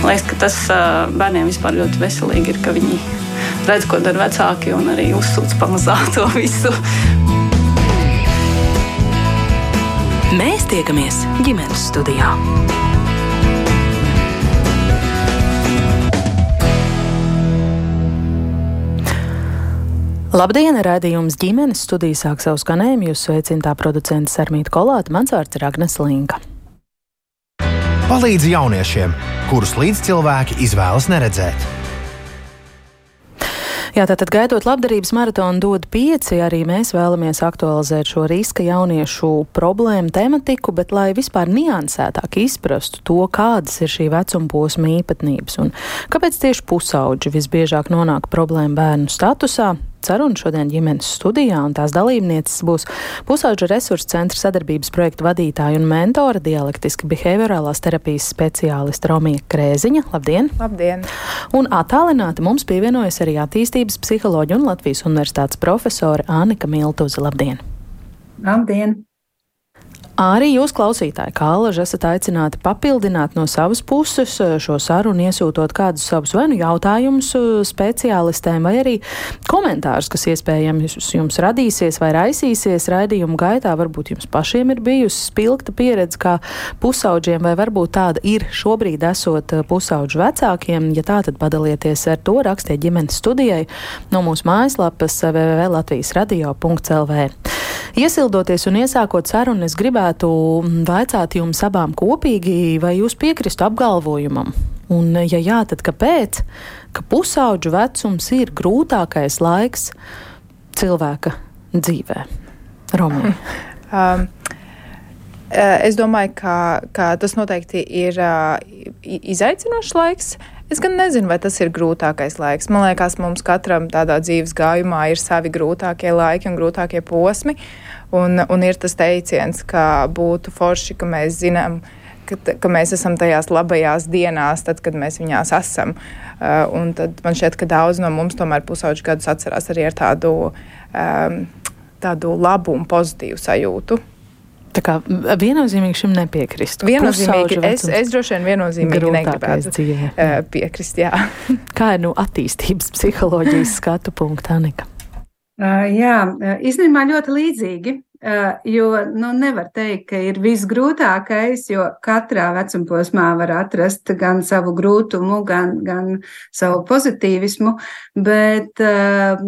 Man liekas, ka tas bērniem vispār ļoti veselīgi ir, ka viņi redz, ko dara vecāki un arī uzsūc pamazā to visu. Mēs tiekamies ģimenes studijā. Labdien, rādījums ģimenes studija sāk savu skanējumu. Jūs sveicināta producents Armīta Kolāta, mans vārds ir Agnes Linka. Palīdz jauniešiem, kurus līdzcilvēki izvēlas neredzēt. Jā, tātad gaidot labdarības maratonu dod pieci, arī mēs vēlamies aktualizēt šo riska jauniešu problēmu tematiku, bet lai vispār niansētāk izprastu to, kādas ir šī vecuma posma īpatnības un kāpēc tieši pusauģi visbiežāk nonāk problēmu bērnu statusā, saruna šodien ģimenes studijā, un tās dalībnieces būs pusauģa resursu centra sadarbības projektu vadītāja un mentora dialektiski behaviorālās terapijas speciāliste Romija Krēziņa. Labdien! Labdien! Un attālināti mums pievienojas arī attīstības psiholoģija un Latvijas universitātes profesore Ānika Miltuze. Labdien! Labdien! Arī jūs, klausītāji, kā alaži esat aicināti papildināt no savas puses eh, šo sarunu, iesūtot kādus savus vai nu jautājumus eh, speciālistēm, vai arī komentārus, kas iespējams jums radīsies vai raisīsies raidījumu gaitā. Varbūt jums pašiem ir bijusi spilgta pieredze kā pusauģiem, vai varbūt tāda ir šobrīd esot eh, pusauģu vecākiem. Ja tā, tad padalieties ar to, rakstiet ģimenes studijai no mūsu mājaslapas www.latvijas radio.lv. Iesildoties un iesākot sarunu, es gribētu vaicāt jums abām kopīgi, vai jūs piekristu apgalvojumam. Un, ja jā, tad kāpēc? Ka pusauģu vecums ir grūtākais laiks cilvēka dzīvē. Romija. Um, uh, es domāju, ka, ka tas noteikti ir uh, izaicinošs laiks. Es gan nezinu, vai tas ir grūtākais laiks. Man liekas, mums katram tādā dzīves gājumā ir savi grūtākie laiki un grūtākie posmi. Un, un ir tas teiciens, ka būtu forši, ka mēs zinām, ka, ka mēs esam tajās labajās dienās, tad, kad mēs viņās esam. Uh, tad man šķiet, ka daudz no mums tomēr pusauģu gadus atcerās arī ar tādu, um, tādu labu un pozitīvu sajūtu. Tā kā viennozīmīgi šim nepiekrist. Viennozīmīgi es, es droši vien viennozīmīgi negribētu dzīvē. Uh, piekrist, jā. Kā ir nu attīstības psiholoģijas skatu punkta, Anika? Uh, jā, īstenībā ļoti līdzīgi. Uh, jo nu, nevar teikt, ka ir visgrūtākais, jo katrā vecumposmā var atrast gan savu grūtumu, gan, gan savu pozitīvismu, bet uh,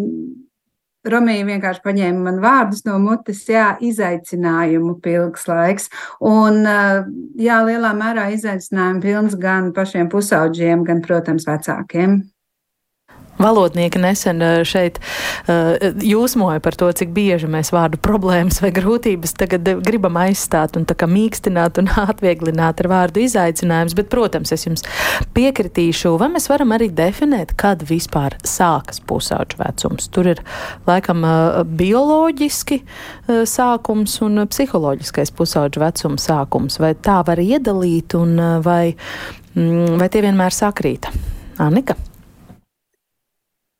Romija vienkārši paņēma man vārdus no mutes, jā, izaicinājumu pilns laiks. Un, jā, lielā mērā izaicinājumu pilns gan pašiem pusauģiem, gan, protams, vecākiem. Valodnieki nesen eh, šeit uh, jūsmoja par to, cik bieži mēs vārdu problēmas vai grūtības tagad eh, gribam aizstāt un tā kā mīkstināt un atvieglināt ar vārdu izaicinājums, bet, protams, es jums piekritīšu, vai mēs varam arī definēt, kad vispār sākas pusauģu vecums. Tur ir laikam bioloģiski sākums un psiholoģiskais pusauģu vecuma sākums, vai tā var iedalīt un vai, mm, vai tie vienmēr sakrīt? Annika?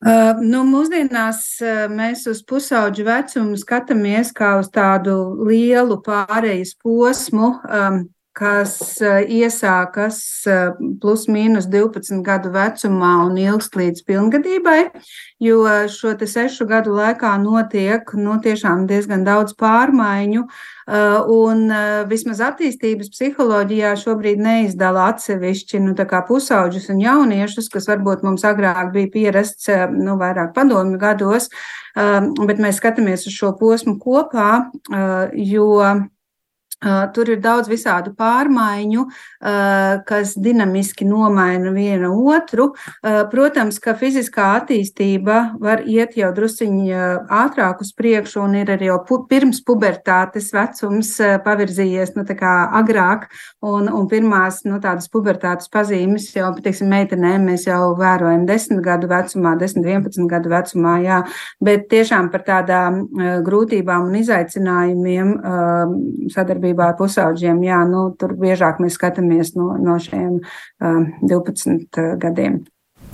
Uh, nu, mūsdienās uh, mēs uz pusauģu vecumu skatāmies kā uz tādu lielu pārejas posmu, um, kas uh, iesākas uh, plus mīnus 12 gadu vecumā un ilgst līdz pilngadībai, jo šo te sešu gadu laikā notiek nu, tiešām diezgan daudz pārmaiņu, Uh, un vismaz attīstības psiholoģijā šobrīd neizdala atsevišķi nu, pusauģus un jauniešus, kas varbūt mums agrāk bija pierasts nu, vairāk padomju gados, bet mēs skatāmies uz šo posmu kopā, jo Tur ir daudz visādu pārmaiņu, kas dinamiski nomaina vienu otru. Protams, ka fiziskā attīstība var iet jau drusciņi ātrāk uz priekšu, un ir arī jau pirms pubertātes vecums pavirzījies nu, agrāk, un, un pirmās nu, tādas pubertātes pazīmes jau, teiksim, meitenēm mēs jau vērojam 10 gadu vecumā, 10, 11 gadu vecumā, jā, bet tiešām par tādām grūtībām un izaicinājumiem sadarbībā saistībā ar pusauģiem, jā, nu, tur biežāk mēs skatāmies no, no šiem uh, 12 gadiem.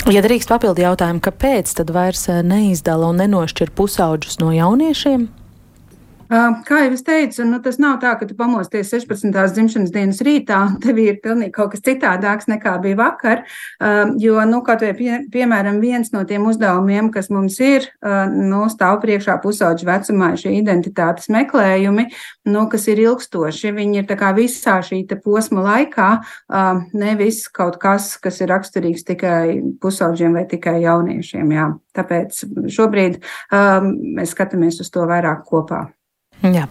Ja drīkst papildi jautājumu, kāpēc tad vairs neizdala un nenošķir pusauģus no jauniešiem? Kā jau es teicu, nu, tas nav tā, ka tu pamosties 16. dzimšanas dienas rītā, un tev ir pilnīgi kaut kas citādāks nekā bija vakar. Jo, nu, kaut vai pie, piemēram, viens no tiem uzdevumiem, kas mums ir, nu, stāv priekšā pusauģu vecumā, šie identitātes meklējumi, nu, kas ir ilgstoši. Viņi ir visā šī posma laikā, nevis kaut kas, kas ir raksturīgs tikai pusauģiem vai tikai jauniešiem. Jā. Tāpēc šobrīd um, mēs skatāmies uz to vairāk kopā. Jā.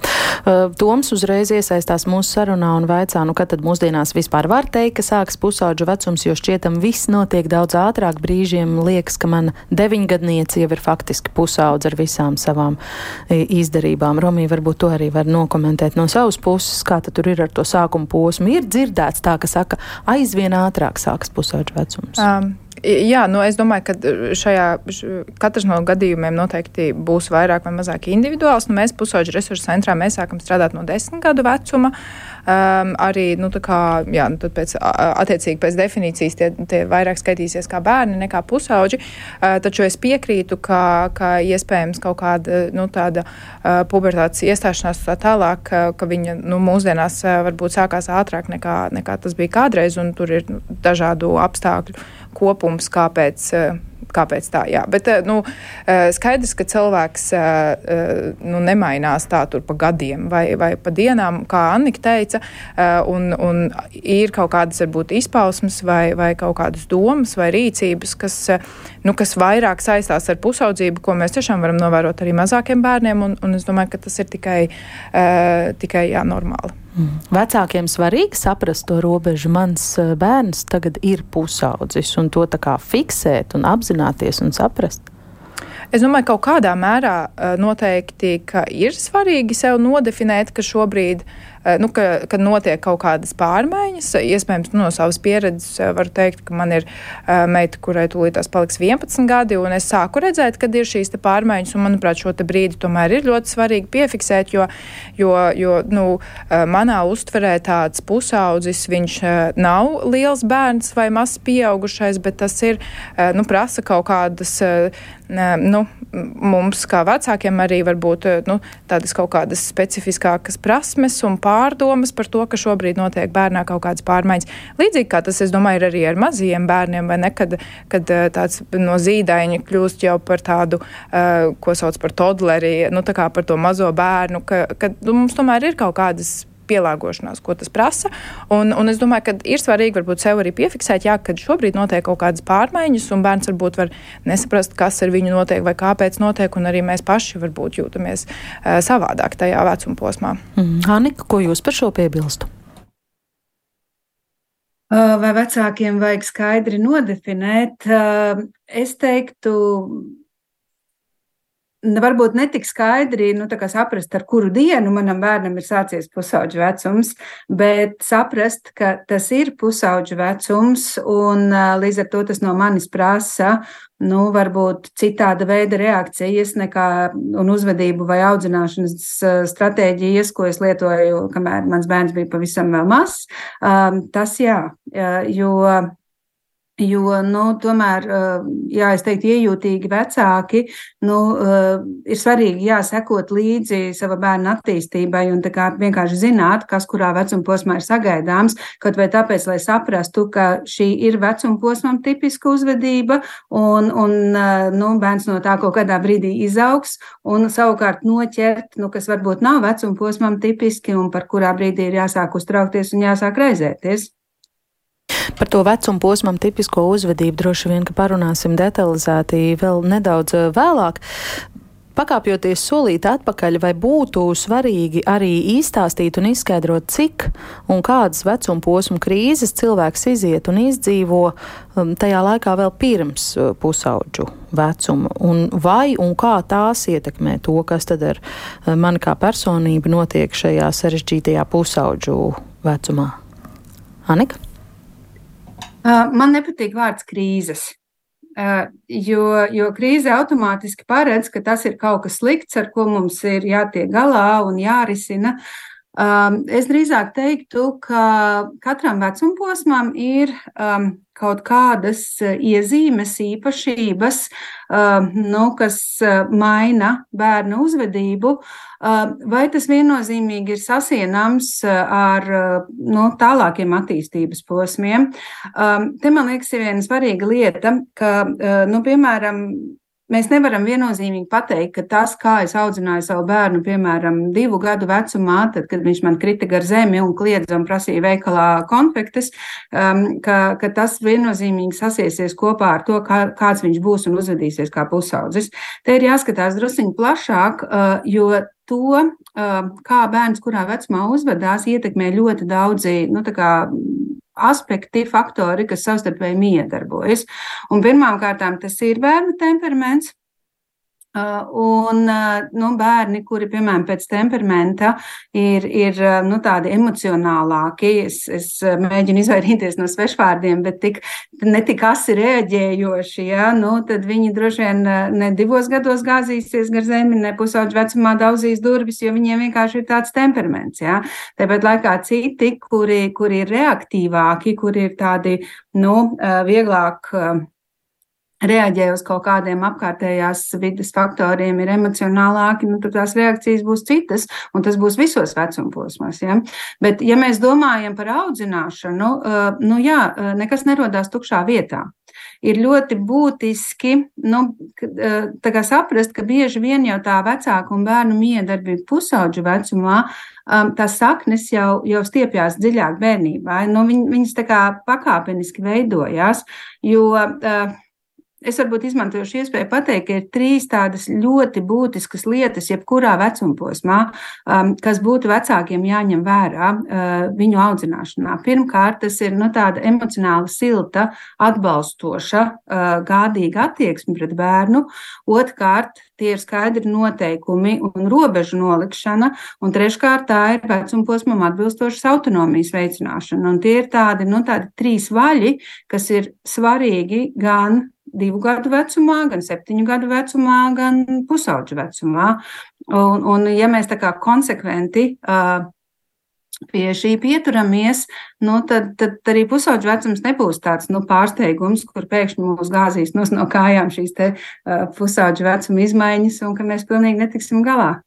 Toms uzreiz iesaistās mūsu sarunā un vaicā, nu, kad tad mūsdienās vispār var teikt, ka sāks pusauģu vecums, jo šķietam viss notiek daudz ātrāk. Brīžiem liekas, ka mana deviņgadniece jau ir faktiski pusaudze ar visām savām izdarībām. Romija varbūt to arī var nokomentēt no savas puses, kā tur ir ar to sākuma posmu. Ir dzirdēts tā, ka saka, aizvien ātrāk sāks pusauģu vecums. Um. Jā, nu es domāju, ka šajā katrs no gadījumiem noteikti būs vairāk vai mazāk individuāls. Nu, mēs pusauģu resursu centrā mēs sākam strādāt no desmit gadu vecuma. Um, arī nu, kā, jā, nu, pēc, attiecīgi pēc definīcijas tie, tie vairāk skaitīsies kā bērni nekā pusauģi. Uh, taču es piekrītu, ka, ka iespējams kaut kāda nu, tāda uh, pubertātes iestāšanās tā tālāk, ka, ka viņa nu, mūsdienās uh, varbūt sākās ātrāk nekā, nekā tas bija kādreiz, un tur ir nu, dažādu apstākļu kopums, kāpēc. Uh, kāpēc tā. Jā. Bet eh, nu, eh, skaidrs, ka cilvēks eh, nu, nemainās tā tur pa gadiem vai, vai pa dienām, kā Annika teica, un, un ir kaut kādas varbūt izpausmes vai, vai kaut kādas domas vai rīcības, kas, nu, kas vairāk saistās ar pusaudzību, ko mēs tiešām varam novērot arī mazākiem bērniem, un, un es domāju, ka tas ir tikai, tikai jā, normāli. Mm. Vecākiem svarīgi saprast to robežu. Mans eh, bērns tagad ir pusaudzis, un to tā kā fiksēt un apzināties un saprast. Es domāju, ka kaut kādā mērā eh, noteikti ir svarīgi sev nodefinēt, ka šobrīd uh, Eh, nu, ka, kad notiek kaut kādas pārmaiņas. Iespējams, nu, no savas pieredzes eh, varu teikt, ka man ir uh, meita, kurai tūlītās paliks 11 gadi, un es sāku redzēt, kad ir šīs pārmaiņas. Un, manuprāt, šo brīdi tomēr ir ļoti svarīgi piefiksēt, jo, jo, jo nu, manā uztverē tāds pusaudzis, viņš nav liels bērns vai mazs pieaugušais, bet tas ir, nu, prasa kaut kādas, nu, mums kā vecākiem arī varbūt nu, tādas kaut kādas specifiskākas prasmes un pārdomas par to, ka šobrīd notiek bērnā kaut kādas pārmaiņas. Līdzīgi kā tas, es domāju, ir arī ar mazajiem bērniem, vai ne, kad, kad eh, tāds no zīdaiņa kļūst jau par tādu, uh, ko sauc par todleri, nu tā kā par to mazo bērnu, ka, ka nu, mums tomēr ir kaut kādas pielāgošanās, ko tas prasa. Un, un es domāju, ka ir svarīgi varbūt sev arī piefiksēt, jā, kad šobrīd notiek kaut kādas pārmaiņas, un bērns varbūt var nesaprast, kas ar viņu notiek vai kāpēc notiek, un arī mēs paši varbūt jūtamies uh, savādāk tajā vecuma posmā. Mm. Anika, ko jūs par šo piebilstu? Vai vecākiem vajag skaidri nodefinēt? Es teiktu, varbūt netik skaidri nu, saprast, ar kuru dienu manam bērnam ir sācies pusauģu vecums, bet saprast, ka tas ir pusauģu vecums, un līdz ar to tas no manis prasa. Nu, varbūt citāda veida reakcijas nekā un uzvedību vai audzināšanas stratēģijas, ko es lietoju, kamēr mans bērns bija pavisam mazs. Tas jā, jo Jo, nu, tomēr, eh, jā, es teiktu, iejūtīgi vecāki, nu, eh, ir svarīgi, jā, sekot līdzi sava bērna attīstībai un tā kā vienkārši zināt, kas kurā vecuma posmā ir sagaidāms, kaut vai tāpēc, lai saprastu, ka šī ir vecuma posmam tipiska uzvedība un, un eh, nu, bērns no tā kaut kādā brīdī izaugs un savukārt noķert, nu, kas varbūt nav vecuma posmam tipiski un par kurā brīdī ir jāsāk uztraukties un jāsāk raizēties. Par to vecumu posmam tipisko uzvedību droši vien, ka parunāsim detalizēti vēl nedaudz eh, vēlāk. Pakāpjoties solīt atpakaļ, vai būtu svarīgi arī izstāstīt un izskaidrot, cik un kādas vecuma posmu krīzes cilvēks iziet un izdzīvo um, tajā laikā vēl pirms uh, pusauģu vecuma, un vai un kā tās ietekmē to, kas tad ar uh, mani kā personību notiek šajā sarežģītajā pusauģu vecumā? Anika? Man nepatīk vārds krīzes. Jo, jo krīze automātiski paredz, ka tas ir kaut kas slikts, ar ko mums ir jātiek galā un jārisina. Um, es drīzāk teiktu, ka katram vecumposmam ir um, kaut kādas iezīmes, īpašības, um, nu, kas maina bērnu uzvedību, um, vai tas viennozīmīgi ir sasienams ar nu, tālākiem attīstības posmiem. Um, te man liekas, ir viena svarīga lieta, ka, nu, piemēram, Mēs nevaram viennozīmīgi pateikt, ka tas, kā es audzināju savu bērnu, piemēram, divu gadu vecumā, tad, kad viņš man krita gar zemi un kliedza un prasīja veikalā konfektes, um, ka, ka tas viennozīmīgi sasiesies kopā ar to, kā, kāds viņš būs un uzvedīsies kā pusaudzis. Te ir jāskatās drusciņi plašāk, uh, jo to, uh, kā bērns kurā vecumā uzvedās, ietekmē ļoti daudzi nu, aspekti, faktori, kas savstarpēji miedarbojas. Un pirmkārt, tas ir bērnu temperaments. Uh, un uh, nu, bērni, kuri, piemēram, pēc temperamenta ir, ir uh, nu, tādi emocionālāki, es, es mēģinu izvairīties no svešvārdiem, bet tik, ne tik asi reaģējoši, ja, nu, tad viņi droši vien ne divos gados gāzīsies gar zemi, ne pusauģu vecumā daudzīs durvis, jo viņiem vienkārši ir tāds temperaments. Ja. Tāpat laikā citi, kuri, kuri ir reaktīvāki, kuri ir tādi nu, vieglāk reaģē uz kaut kādiem apkārtējās vidas faktoriem, ir emocionālāki, nu, tad tās reakcijas būs citas, un tas būs visos vecumposmos. Ja? Bet, ja mēs domājam par audzināšanu, nu jā, nekas nerodās tukšā vietā. Ir ļoti būtiski nu, saprast, ka bieži vien jau tā vecāka un bērnu miedarbība pusauģu vecumā tās saknes jau, jau stiepjas dziļāk bērnībā. Nu, viņ, viņas tā kā pakāpeniski veidojās, jo uh, Es varbūt izmantošu iespēju pateikt, ka ir trīs tādas ļoti būtiskas lietas, jebkurā vecumposmā, um, kas būtu vecākiem jāņem vērā uh, viņu audzināšanā. Pirmkārt, tas ir nu, tāda emocionāli silta, atbalstoša, uh, gādīga attieksme pret bērnu. Otrkārt, tie ir skaidri noteikumi un robežu nolikšana. Un treškārt, tā ir vecumposmam atbilstošas autonomijas veicināšana. Un tie ir tādi, nu, tādi trīs vaļi, kas ir svarīgi gan divu gadu vecumā, gan septiņu gadu vecumā, gan pusauģu vecumā. Un, un ja mēs tā kā konsekventi uh, pie šī pieturamies, nu, tad, tad arī pusauģu vecums nebūs tāds nu, pārsteigums, kur pēkšņi mūs gāzīs no kājām šīs te, uh, pusauģu vecuma izmaiņas un ka mēs pilnīgi netiksim galā.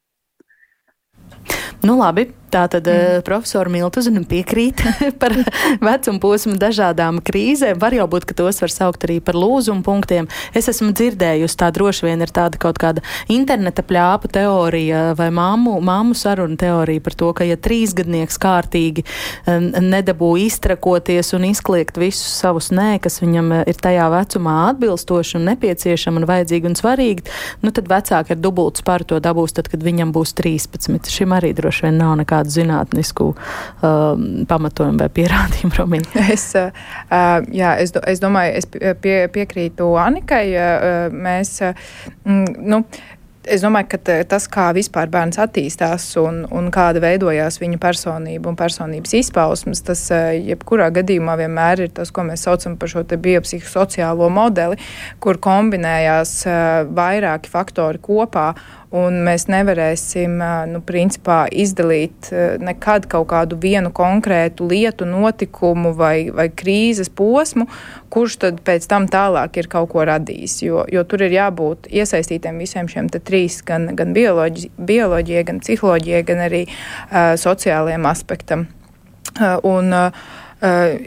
Nu, labi, Tātad mm. profesora Miltuzina piekrīt par vecuma posmu dažādām krīzēm. Var jau būt, ka tos var saukt arī par lūzumu punktiem. Es esmu dzirdējusi, tā droši vien ir tāda kaut kāda interneta pļāpa teorija vai māmu, māmu saruna teorija par to, ka ja trīsgadnieks kārtīgi nedabū iztrakoties un izkliegt visus savus nē, kas viņam ir tajā vecumā atbilstoši un nepieciešami un vajadzīgi un svarīgi, nu tad vecāki ar dubultu sparu to dabūs tad, kad viņam būs 13. Šim arī droši vien nav nekā kādu zinātnisku um, pamatojumu vai pierādījumu, Romīna? Es, uh, jā, es, do, es domāju, es pie, piekrītu Anikai. Uh, mēs, uh, nu, Es domāju, ka tas, kā vispār bērns attīstās un, un kāda veidojās viņa personība un personības izpausmes, tas uh, jebkurā gadījumā vienmēr ir tas, ko mēs saucam par šo biopsihosociālo modeli, kur kombinējās uh, vairāki faktori kopā un mēs nevarēsim nu, principā, izdalīt nekad kaut kādu vienu konkrētu lietu, notikumu vai, vai krīzes posmu, kurš tad pēc tam tālāk ir kaut ko radījis. Jo, jo tur ir jābūt iesaistītiem visiem šiem trīs, gan, gan bioloģi, bioloģijai, gan psiholoģijai, gan arī uh, sociālajiem aspektam. Uh, un, uh,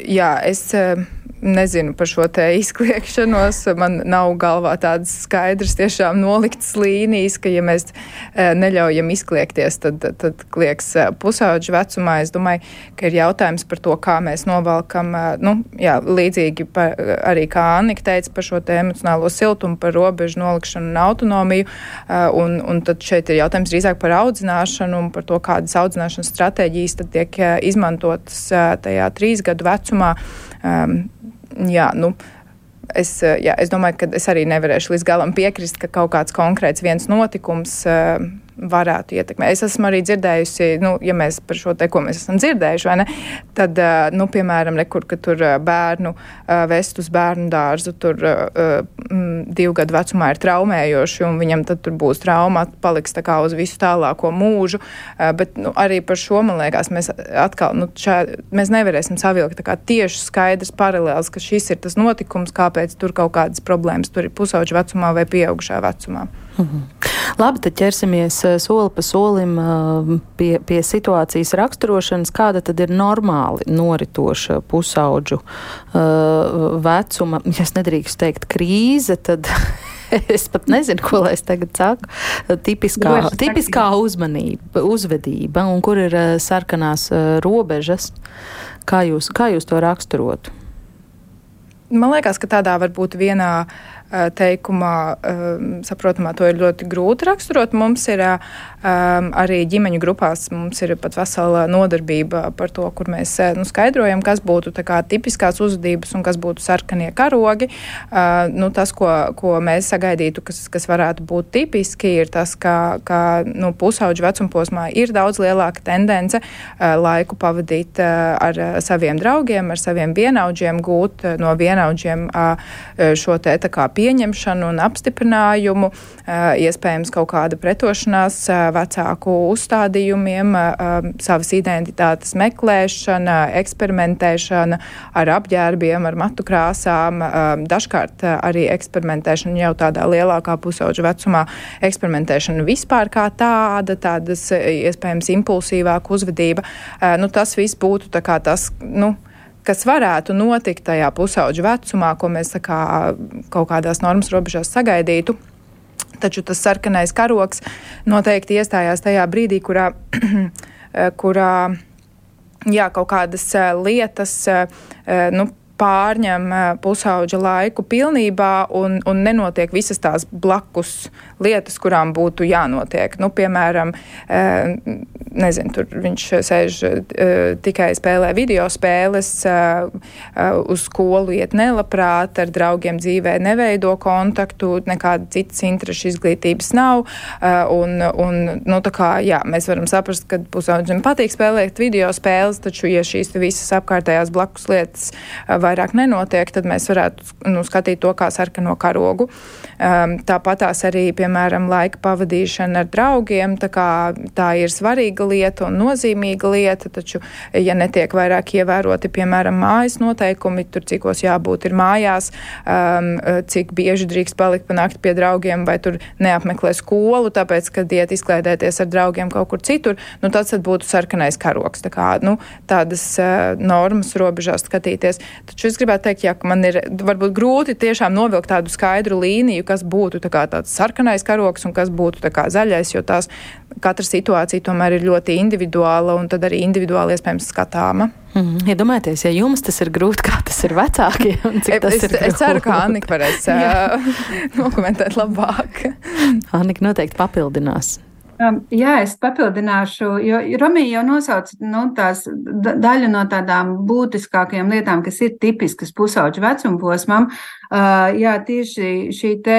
jā, es. Uh, nezinu par šo te izkliegšanos. Man nav galvā tādas skaidras, tiešām noliktas līnijas, ka, ja mēs e, neļaujam izkliegties, tad, tad, tad klieks e, pusauģu vecumā. Es domāju, ka ir jautājums par to, kā mēs novalkam, e, nu, jā, līdzīgi par, arī kā Annika teica par šo te emocionālo siltumu, par robežu nolikšanu un autonomiju. Un, un tad šeit ir jautājums drīzāk par audzināšanu un par to, kādas audzināšanas stratēģijas tad tiek izmantotas tajā trīs gadu vecumā. Um, jā, nu, es, jā, es domāju, ka es arī nevarēšu līdz galam piekrist, ka kaut kāds konkrēts viens notikums varētu ietekmēt. Es esmu arī dzirdējusi, nu, ja mēs par šo te, ko mēs esam dzirdējuši, vai ne, tad, nu, piemēram, nekur, ka tur bērnu vest uz bērnu dārzu, tur divu gadu vecumā ir traumējoši, un viņam tad tur būs trauma, paliks tā kā uz visu tālāko mūžu, bet, nu, arī par šo, man liekas, mēs atkal, nu, šā, mēs nevarēsim savilkt tā kā tieši skaidrs paralēls, ka šis ir tas notikums, kāpēc tur kaut kādas problēmas tur ir pusauģa vecumā vai pieaugušā vecumā. Mhm. Labi, tad ķersimies eh, soli pa solim eh, pie, pie situācijas raksturošanas. Kāda tad ir normāli noritoša pusauģu uh, vecuma, ja es nedrīkstu teikt krīze, tad es pat nezinu, ko lai es tagad saku. Tipiskā, Droši, tipiskā uzmanība, uzvedība un kur ir sarkanās robežas. Kā jūs, kā jūs to raksturotu? Man liekas, ka tādā varbūt vienā uh, teikumā, saprotamā, to ir ļoti grūti raksturot. Mums ir arī ģimeņu grupās, mums ir pat vesela nodarbība par to, kur mēs nu, skaidrojam, kas būtu kā, tipiskās uzvedības un kas būtu sarkanie karogi. Nu, tas, ko, ko mēs sagaidītu, kas, kas varētu būt tipiski, ir tas, ka, ka nu, pusauģu vecumposmā ir daudz lielāka tendence laiku pavadīt ar saviem draugiem, ar saviem vienaudžiem, gūt no vienaudžiem šo te tā kā pieņemšanu un apstiprinājumu, iespējams kaut kāda pretošanās vecāku uzstādījumiem, savas identitātes meklēšana, eksperimentēšana ar apģērbiem, ar matu krāsām, dažkārt arī eksperimentēšana jau tādā lielākā pusauģa vecumā, eksperimentēšana vispār kā tāda, tādas iespējams impulsīvāka uzvedība. Nu, tas viss būtu tas, nu, kas varētu notikt tajā pusauģa vecumā, ko mēs kā, kaut kādās normas robežās sagaidītu. Taču tas sarkanais karoks noteikti iestājās tajā brīdī, kurā, kurā jā, kaut kādas lietas nu, pārņem pusauģa laiku pilnībā un, un nenotiek visas tās blakus lietas, kurām būtu jānotiek. Nu, piemēram, nezinu, tur viņš sēž tikai spēlē video spēles, uz skolu iet nelabprāt, ar draugiem dzīvē neveido kontaktu, nekāda citas interešu izglītības nav. Un, un, nu, kā, jā, mēs varam saprast, ka pusauģim patīk spēlēt video spēles, taču, ja šīs visas apkārtējās blakus lietas vairāk nenotiek, tad mēs varētu nu, skatīt to kā sarkano karogu. Um, Tāpatās arī, piemēram, laika pavadīšana ar draugiem, tā, kā, tā ir svarīga lieta un nozīmīga lieta, taču, ja netiek vairāk ievēroti, piemēram, mājas noteikumi, tur cikos jābūt ir mājās, um, cik bieži drīkst palikt pa nakti pie draugiem, vai tur neapmeklē skolu, tāpēc, ka iet izklaidēties ar draugiem kaut kur citur, nu, tas būtu sarkanais karoks. Tā kā, nu, tādas uh, normas robežās skatīties. Taču es gribētu teikt, ja man ir varbūt grūti tiešām novilkt tādu skaidru līniju, kas būtu tā tāds sarkanais karoks un kas būtu zaļais, jo tās katra situācija tomēr ir ļoti individuāla un tad arī individuāli iespējams skatāma. Mm, Iedomājieties, ja, ja jums tas ir grūti, kā tas ir vecākiem. Es, ir es ceru, ka Annika varēs dokumentēt labāk. Annika noteikti papildinās. Um, jā, es papildināšu, jo Romija jau nosauca nu, tās daļu no tādām būtiskākajām lietām, kas ir tipiskas pusauģu vecuma posmam. Uh, jā, tieši šī te,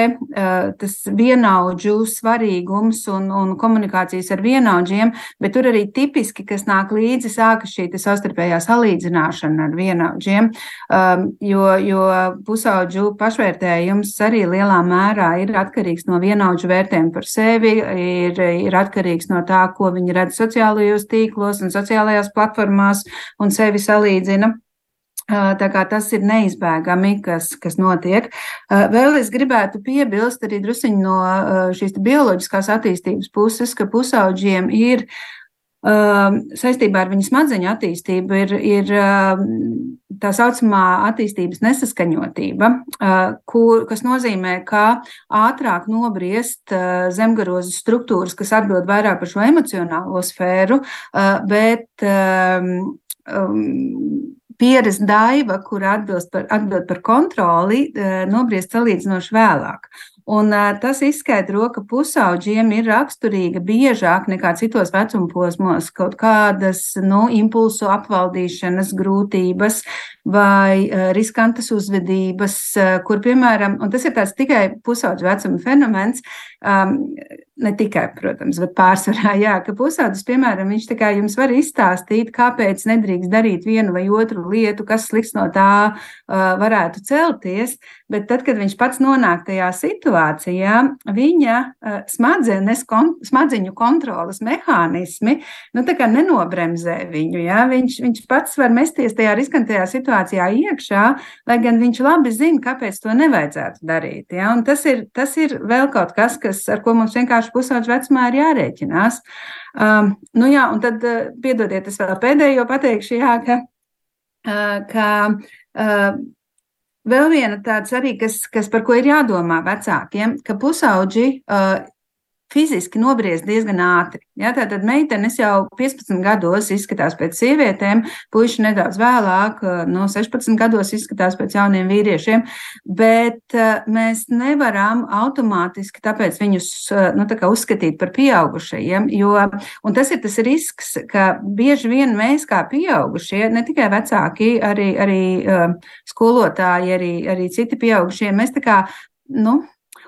tas vienaudžu svarīgums un, un komunikācijas ar vienaudžiem, bet tur arī tipiski, kas nāk līdzi, sākas šī savstarpējā salīdzināšana ar vienaudžiem, jo, jo pusauģu pašvērtējums arī lielā mērā ir atkarīgs no vienaudžu vērtējuma par sevi, ir, ir atkarīgs no tā, ko viņi redz sociālajos tīklos un sociālajās platformās un sevi salīdzina. Tā kā tas ir neizbēgami, kas, kas notiek. Vēl es gribētu piebilst arī drusiņu no šīs bioloģiskās attīstības puses, ka pusauģiem ir saistībā ar viņu smadzeņu attīstību ir, ir tā saucamā attīstības nesaskaņotība, kur, kas nozīmē, ka ātrāk nobriest zemgarozu struktūras, kas atbild vairāk par šo emocionālo sfēru, bet um, pieres daiva, kur atbild par, atbild par kontroli, eh, nobriest salīdzinoši vēlāk. Un, uh, tas izskaidro, ka pusauģiem ir raksturīga biežāk nekā citos vecuma posmos kaut kādas nu, impulsu apvaldīšanas grūtības vai uh, riskantas uzvedības, kur, piemēram, un tas ir tikai pusauģu vecuma fenomens, um, ne tikai, protams, bet pārsvarā, jā, ka pusaudzis, piemēram, viņš tā kā jums var izstāstīt, kāpēc nedrīkst darīt vienu vai otru lietu, kas slikts no tā uh, varētu celties, bet tad, kad viņš pats nonāk tajā situācijā, viņa uh, smadzenes, kon, smadziņu kontrolas mehānismi, nu tā kā nenobremzē viņu, jā, viņš, viņš pats var mesties tajā riskantajā situācijā iekšā, lai gan viņš labi zina, kāpēc to nevajadzētu darīt, jā, un tas ir, tas ir vēl kaut kas, kas, ar ko mums vienkārši pusauģa vecumā ir jārēķinās. Um, nu jā, un tad, uh, piedodiet, es vēl pēdējo pateikšu, jā, ka, uh, ka uh, vēl viena tāds arī, kas, kas par ko ir jādomā vecākiem, ka pusauģi uh, fiziski nobriest diezgan ātri. Ja, tātad meitenes jau 15 gados izskatās pēc sievietēm, puiši nedaudz vēlāk, no 16 gados izskatās pēc jauniem vīriešiem, bet mēs nevaram automātiski tāpēc viņus nu, tā uzskatīt par pieaugušajiem, jo tas ir tas risks, ka bieži vien mēs kā pieaugušie, ne tikai vecāki, arī, arī skolotāji, arī, arī citi pieaugušie, mēs tā kā, nu,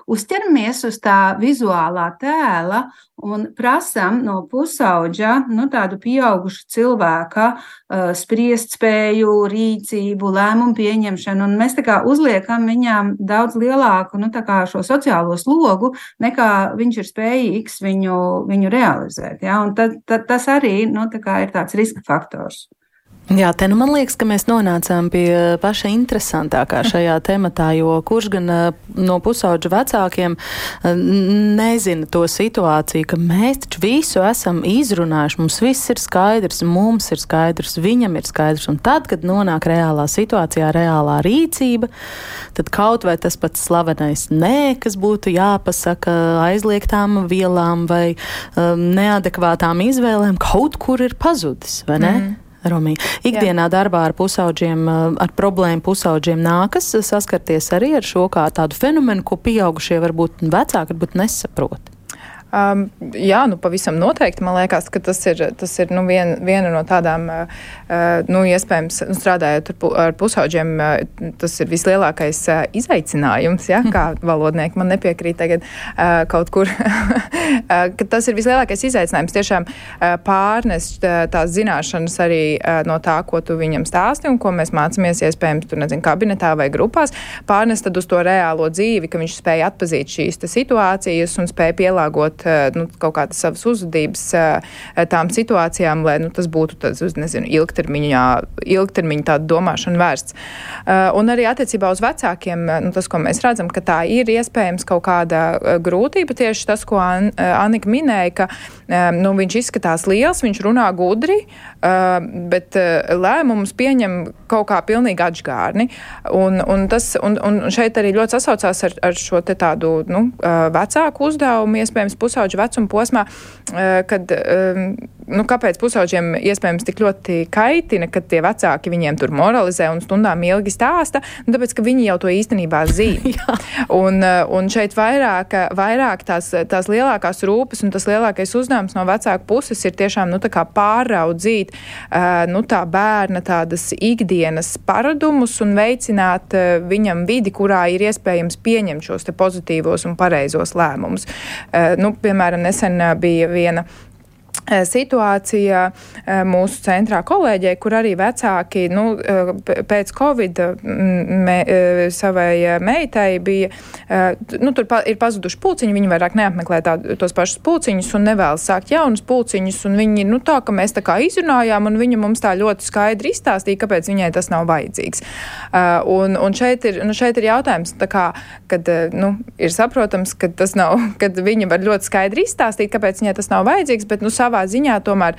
uzķeramies uz tā vizuālā tēla un prasām no pusauģa nu, tādu pieaugušu cilvēka uh, spriest spēju, rīcību, lēmumu pieņemšanu. Un mēs uzliekam viņām daudz lielāku nu, šo sociālo slogu, nekā viņš ir spējīgs viņu, viņu realizēt. Ja? Un tad, tad tas arī nu, tā ir tāds riska faktors. Jā, te nu man liekas, ka mēs nonācām pie paša interesantākā šajā tematā, jo kurš gan no pusauģa vecākiem nezina to situāciju, ka mēs taču visu esam izrunājuši, mums viss ir skaidrs, mums ir skaidrs, viņam ir skaidrs, un tad, kad nonāk reālā situācijā, reālā rīcība, tad kaut vai tas pats slavenais nē, kas būtu jāpasaka aizliegtām vielām vai um, neadekvātām izvēlēm, kaut kur ir pazudis, vai ne? Mm. Romija. Ikdienā Jā. darbā ar pusauģiem, eh, ar problēmu pusauģiem nākas saskarties arī ar šo kā tādu fenomenu, ko pieaugušie varbūt vecāki varbūt nesaprot. Um, jā, nu, pavisam noteikti. Man liekas, ka tas ir, tas ir nu, vien, viena no tādām, uh, nu, iespējams, nu, strādājot ar, pu, ar pusauģiem, uh, tas ir vislielākais uh, izaicinājums. Ja, kā valodnieki man nepiekrīt tagad uh, kaut kur, uh, tas ir vislielākais izaicinājums tiešām uh, pārnest uh, tās zināšanas arī uh, no tā, ko tu viņam stāsti un ko mēs mācāmies, iespējams, tur nezinu, kabinetā vai grupās, pārnest uz to reālo dzīvi, ka viņš spēja atpazīt šīs situācijas un spēja pielāgot veidot eh, nu, kaut kādas savas uzvedības eh, tām situācijām, lai nu, tas būtu tāds, nezinu, ilgtermiņā, ilgtermiņa tāda domāšana vērsts. Eh, un arī attiecībā uz vecākiem, nu, tas, ko mēs redzam, ka tā ir iespējams kaut kāda grūtība, tieši tas, ko An Anika minēja, ka nu, viņš izskatās liels, viņš runā gudri, bet lēmumus pieņem kaut kā pilnīgi atžgārni. Un, un, tas, un, un šeit arī ļoti sasaucās ar, ar šo tādu nu, vecāku uzdevumu, iespējams, pusauģu vecuma posmā, eh, kad, ehm, nu, kāpēc pusauģiem iespējams tik ļoti kaitina, kad tie vecāki viņiem tur moralizē un stundām ilgi stāsta, nu, tāpēc, ka viņi jau to īstenībā zina. un, eh, un šeit vairāk, vairāk tās, tās lielākās rūpes un tas lielākais uzdevums no vecāku puses ir tiešām, nu, pāraudzīt, uh, nu, tā bērna tādas ikdienas paradumus un veicināt uh, viņam vidi, kurā ir iespējams pieņemt šos pozitīvos un pareizos lēmumus. Nu, piemēram, nesen bija viena Eh, situācija eh, mūsu centrā kolēģei, kur arī vecāki nu, eh, pēc Covid me, savai meitai bija, nu, tur pa, ir pazuduši pulciņi, viņi vairāk neapmeklē tā, tos pašus pulciņus un nevēlas sākt jaunus pulciņus, un viņi, nu, tā, ka mēs tā kā izrunājām, un viņa mums tā ļoti skaidri izstāstīja, kāpēc viņai tas nav vajadzīgs. Un, un šeit, ir, nu, šeit ir jautājums, kā, kad, nu, ir saprotams, ka tas nav, kad viņa var ļoti skaidri izstāstīt, kāpēc viņai tas nav vajadzīgs, bet, nu, savā ziņā tomēr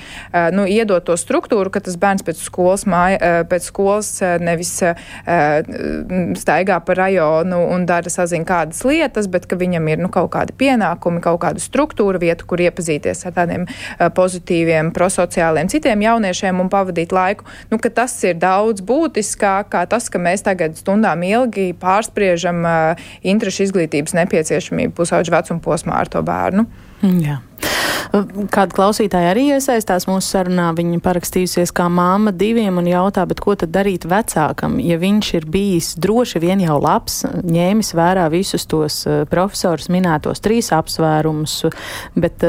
nu, iedot to struktūru, ka tas bērns pēc skolas, māja, pēc skolas nevis staigā pa rajonu un dara sazina kādas lietas, bet ka viņam ir nu, kaut kādi pienākumi, kaut kāda struktūra vieta, kur iepazīties ar tādiem pozitīviem, prosociāliem citiem jauniešiem un pavadīt laiku. Nu, tas ir daudz būtiskāk kā tas, ka mēs tagad stundām ilgi pārspriežam uh, interešu izglītības nepieciešamību pusauģu vecuma posmā ar to bērnu. Jā. Kāda klausītāja arī iesaistās mūsu sarunā, viņa parakstījusies kā māma diviem un jautā, bet ko tad darīt vecākam, ja viņš ir bijis droši vien jau labs, ņēmis vērā visus tos profesorus minētos trīs apsvērumus, bet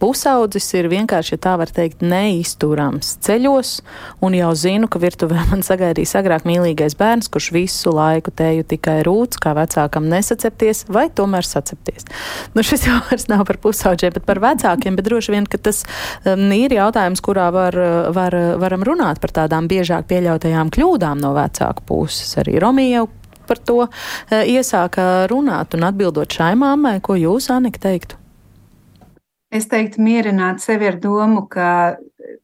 Pusaudzis ir vienkārši, ja tā var teikt, neizturams ceļos, un jau zinu, ka virtuvē man sagaidīs agrāk mīlīgais bērns, kurš visu laiku teju tikai rūts, kā vecākam nesacepties, vai tomēr sacepties. Nu, šis jau vairs nav par pusauģiem, bet par vecākiem, bet droši vien, ka tas um, ir jautājums, kurā var, var, varam runāt par tādām biežāk pieļautajām kļūdām no vecāku puses. Arī Romija jau par to uh, iesāka runāt un atbildot šai mammai, ko jūs, Anika, teiktu? Es teiktu, mierināt sevi ar domu, ka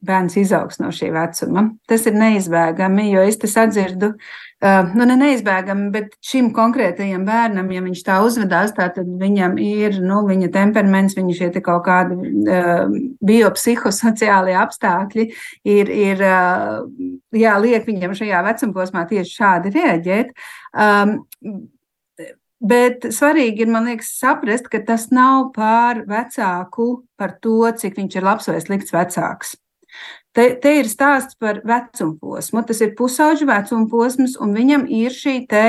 bērns izaugs no šī vecuma. Tas ir neizbēgami, jo es tas atdzirdu, uh, nu, ne neizbēgami, bet šim konkrētajam bērnam, ja viņš tā uzvedās, tā, tad viņam ir, nu, viņa temperaments, viņa šie kaut kādi uh, biopsihosociālie apstākļi ir, ir uh, jā, liek viņam šajā vecumposmā tieši šādi reaģēt. Um, Bet svarīgi ir, man liekas, saprast, ka tas nav pār vecāku, par to, cik viņš ir labs vai slikts vecāks. Te, te ir stāsts par vecumu posmu. Tas ir pusauģu vecuma posms, un viņam ir šī te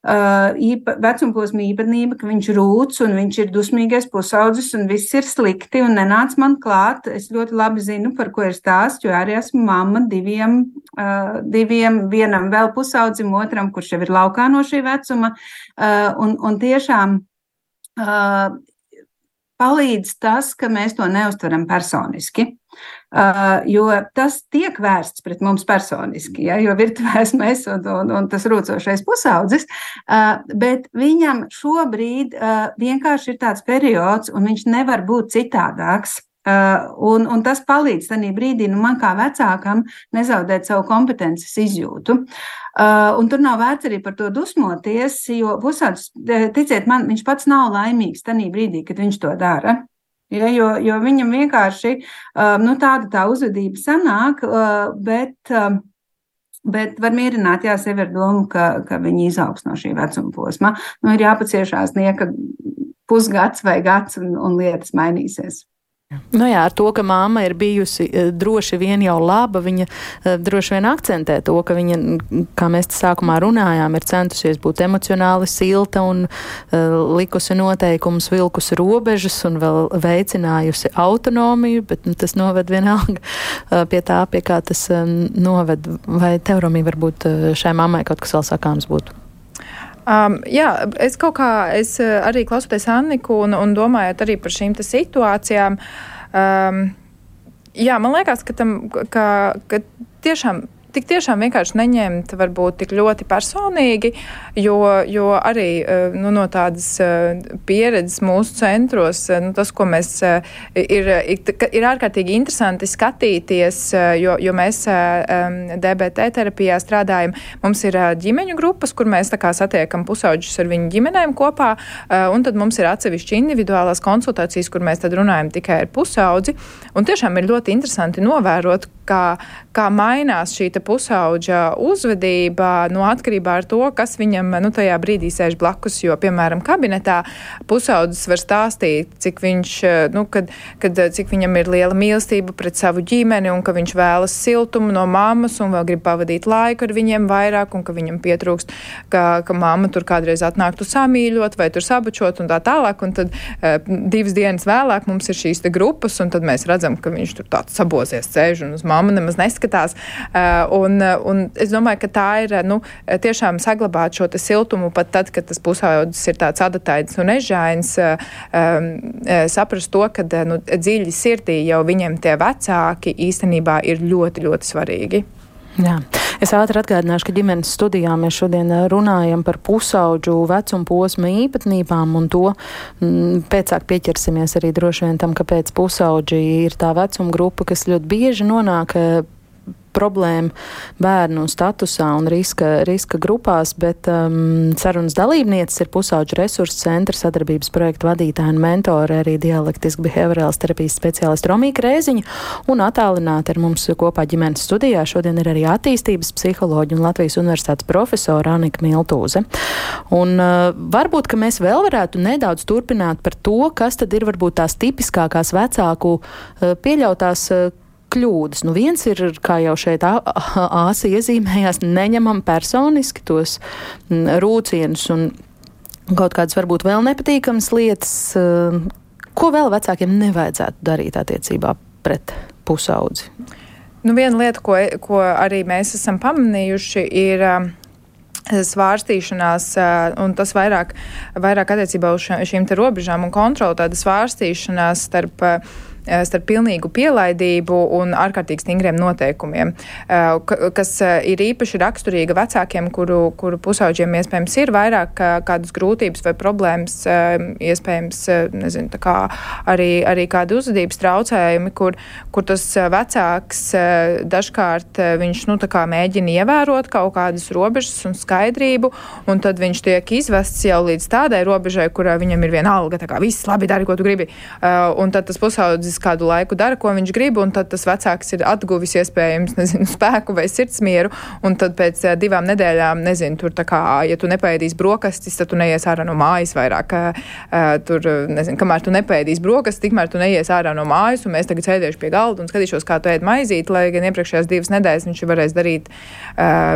īpa, vecumposma īpatnība, ka viņš rūc un viņš ir dusmīgais pusaudzis un viss ir slikti un nenāc man klāt. Es ļoti labi zinu, par ko ir stāsts, jo arī esmu mamma diviem, uh, diviem vienam vēl pusaudzim, otram, kurš jau ir laukā no šī vecuma. Uh, un, un tiešām palīdz tas, ka mēs to neustveram personiski. Uh, jo tas tiek vērsts pret mums personiski, ja, jo virtuvē esmu es un, un, tas rūcošais pusaudzis, uh, bet viņam šobrīd uh, vienkārši ir tāds periods, un viņš nevar būt citādāks. Uh, un, un tas palīdz tajā brīdī nu, man kā vecākam nezaudēt savu kompetences izjūtu. Uh, un tur nav vērts arī par to dusmoties, jo pusaudzis, ticiet man, viņš pats nav laimīgs tajā brīdī, kad viņš to dara. Ja, jo, jo viņam vienkārši uh, nu, tāda tā uzvedība sanāk, uh, bet, uh, bet var mierināt jā, sevi ar domu, ka, ka viņi izaugs no šī vecuma posma. Nu, ir jāpaciešās nieka pusgads vai gads, un, un lietas mainīsies. Nu jā, ar to, ka māma ir bijusi eh, droši vien jau laba, viņa eh, droši vien akcentē to, ka viņa, kā mēs sākumā runājām, ir centusies būt emocionāli silta un uh, likusi noteikumus, vilkus robežas un vēl veicinājusi autonomiju, bet nu, tas noved vienalga uh, pie tā, pie kā tas uh, noved. Vai teoromī varbūt šai mammai kaut kas vēl sakāms būtu? Um, jā, es kaut kā es arī klausoties Anniku un, un domājot arī par šīm situācijām. Um, jā, man liekas, ka, tam, ka, ka tiešām tik tiešām vienkārši neņemt varbūt tik ļoti personīgi, jo, jo arī eh, nu, no tādas eh, pieredzes mūsu centros, eh, nu, tas, ko mēs ir, ir ārkārtīgi interesanti skatīties, jo, jo mēs DBT terapijā strādājam. Mums ir ģimeņu grupas, kur mēs satiekam pusauģus ar viņu ģimenēm kopā, un tad mums ir atsevišķi individuālās konsultācijas, kur mēs runājam tikai ar pusaudzi. Un tiešām ir ļoti interesanti novērot, kā, kā mainās šī pusauģa uzvedība nu, atkarībā no tā, kas viņam nu, tajā brīdī sēž blakus. Jo, piemēram, kabinetā pusaudzis var stāstīt, cik, viņš, nu, kad, kad, cik viņam ir liela mīlestība pret savu ģimeni un ka viņš vēlas siltumu no mammas un vēl grib pavadīt laiku ar viņiem vairāk un ka viņam pietrūkst, ka, ka mamma tur kādreiz atnāktu samīļot vai tur sabučot un tā tālāk. Un tad uh, divas dienas vēlāk mums ir šīs grupas un tad mēs redzam, ka viņš tur tāds sabozies sēž un uz mammu nemaz neskatās. Uh, un, un es domāju, ka tā ir nu, tiešām saglabāt šo siltumu pat tad, kad tas pusaudzis ir tāds adatains un ežains, um, saprast to, ka nu, dziļi sirdī jau viņiem tie vecāki īstenībā ir ļoti, ļoti svarīgi. Jā. Es ātri atgādināšu, ka ģimenes studijā mēs šodien runājam par pusauģu vecuma posma īpatnībām un to m, pēcāk pieķersimies arī droši vien tam, kāpēc pusauģi ir tā vecuma grupa, kas ļoti bieži nonāk problēma bērnu statusā un riska, riska grupās, bet um, sarunas dalībnieces ir pusauģu resursu centra sadarbības projekta vadītāja un mentore, arī dialektiski behaviorāls terapijas speciālista Romīka Rēziņa un attālināti ar mums kopā ģimenes studijā. Šodien ir arī attīstības psiholoģija un Latvijas universitātes profesora Anika Miltūze. Un uh, varbūt, ka mēs vēl varētu nedaudz turpināt par to, kas tad ir varbūt tās tipiskākās vecāku uh, pieļautās uh, kļūdas. Nu, viens ir, kā jau šeit āsa iezīmējās, neņemam personiski tos rūcienus un kaut kādas varbūt vēl nepatīkamas lietas. Ko vēl vecākiem nevajadzētu darīt attiecībā pret pusaudzi? Nu, viena lieta, ko, ko arī mēs esam pamanījuši, ir svārstīšanās, un tas vairāk, vairāk attiecībā uz šīm robežām un kontroli, tāda svārstīšanās starp Eh, starp pilnīgu pielaidību un ārkārtīgi stingriem noteikumiem, eh, kas eh, ir īpaši raksturīga vecākiem, kuru, kuru pusauģiem iespējams ir vairāk kādas grūtības vai problēmas, iespējams, nezinu, kā arī, arī kādi uzvedības traucējumi, kur, kur tas vecāks dažkārt viņš, nu, mēģina ievērot kaut kādas robežas un skaidrību, un tad viņš tiek izvests jau līdz tādai robežai, kurā viņam ir viena alga, tā kā viss labi dari, ko tu gribi, un tad tas pusaudzis kādu laiku dara, ko viņš grib, un tad tas vecāks ir atguvis iespējams nezinu, spēku vai sirdsmieru. Un tad pēc uh, divām nedēļām, nezinu, tur tā kā, ja tu nepēdīsi brokastis, tad tu neies ārā no mājas vairāk. Uh, tur, nezinu, kamēr tu nepēdīsi brokastis, tikmēr tu neies ārā no mājas, un mēs tagad sēdēšu pie galda un skatīšos, kā tu ēd maizīt, lai gan iepriekšējās divas nedēļas viņš varēs darīt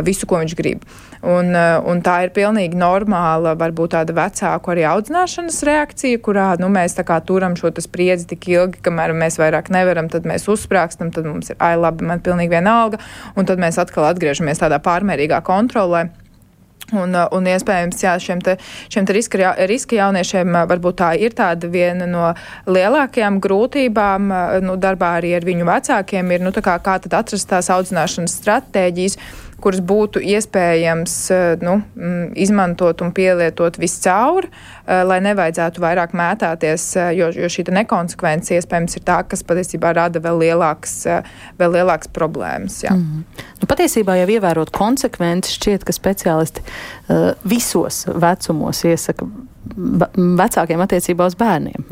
visu, ko viņš grib. Un, uh, un tā ir pilnīgi normāla, varbūt tāda vecāku arī audzināšanas reakcija, kurā nu, mēs turam šo spriedzi tik ilgi, kamēr mēs vairāk nevaram, tad mēs uzsprāgstam, tad mums ir, ai, labi, man pilnīgi vienalga, un tad mēs atkal atgriežamies tādā pārmērīgā kontrolē. Un, un iespējams, jā, šiem, te, šiem te riska, riska jauniešiem varbūt tā ir tāda viena no lielākajām grūtībām nu, darbā arī ar viņu vecākiem, ir nu, kā, kā tad atrast tās audzināšanas stratēģijas kuras būtu iespējams eh, nu, mm, izmantot un pielietot viscaur, eh, lai nevajadzētu vairāk mētāties, eh, jo, jo šī nekonsekvence iespējams ir tā, kas patiesībā rada vēl lielākas, vēl lielākas problēmas. Jā. Mm. Nu, patiesībā jau ievērot konsekvenci, šķiet, ka speciālisti uh, visos vecumos iesaka vecākiem attiecībā uz bērniem,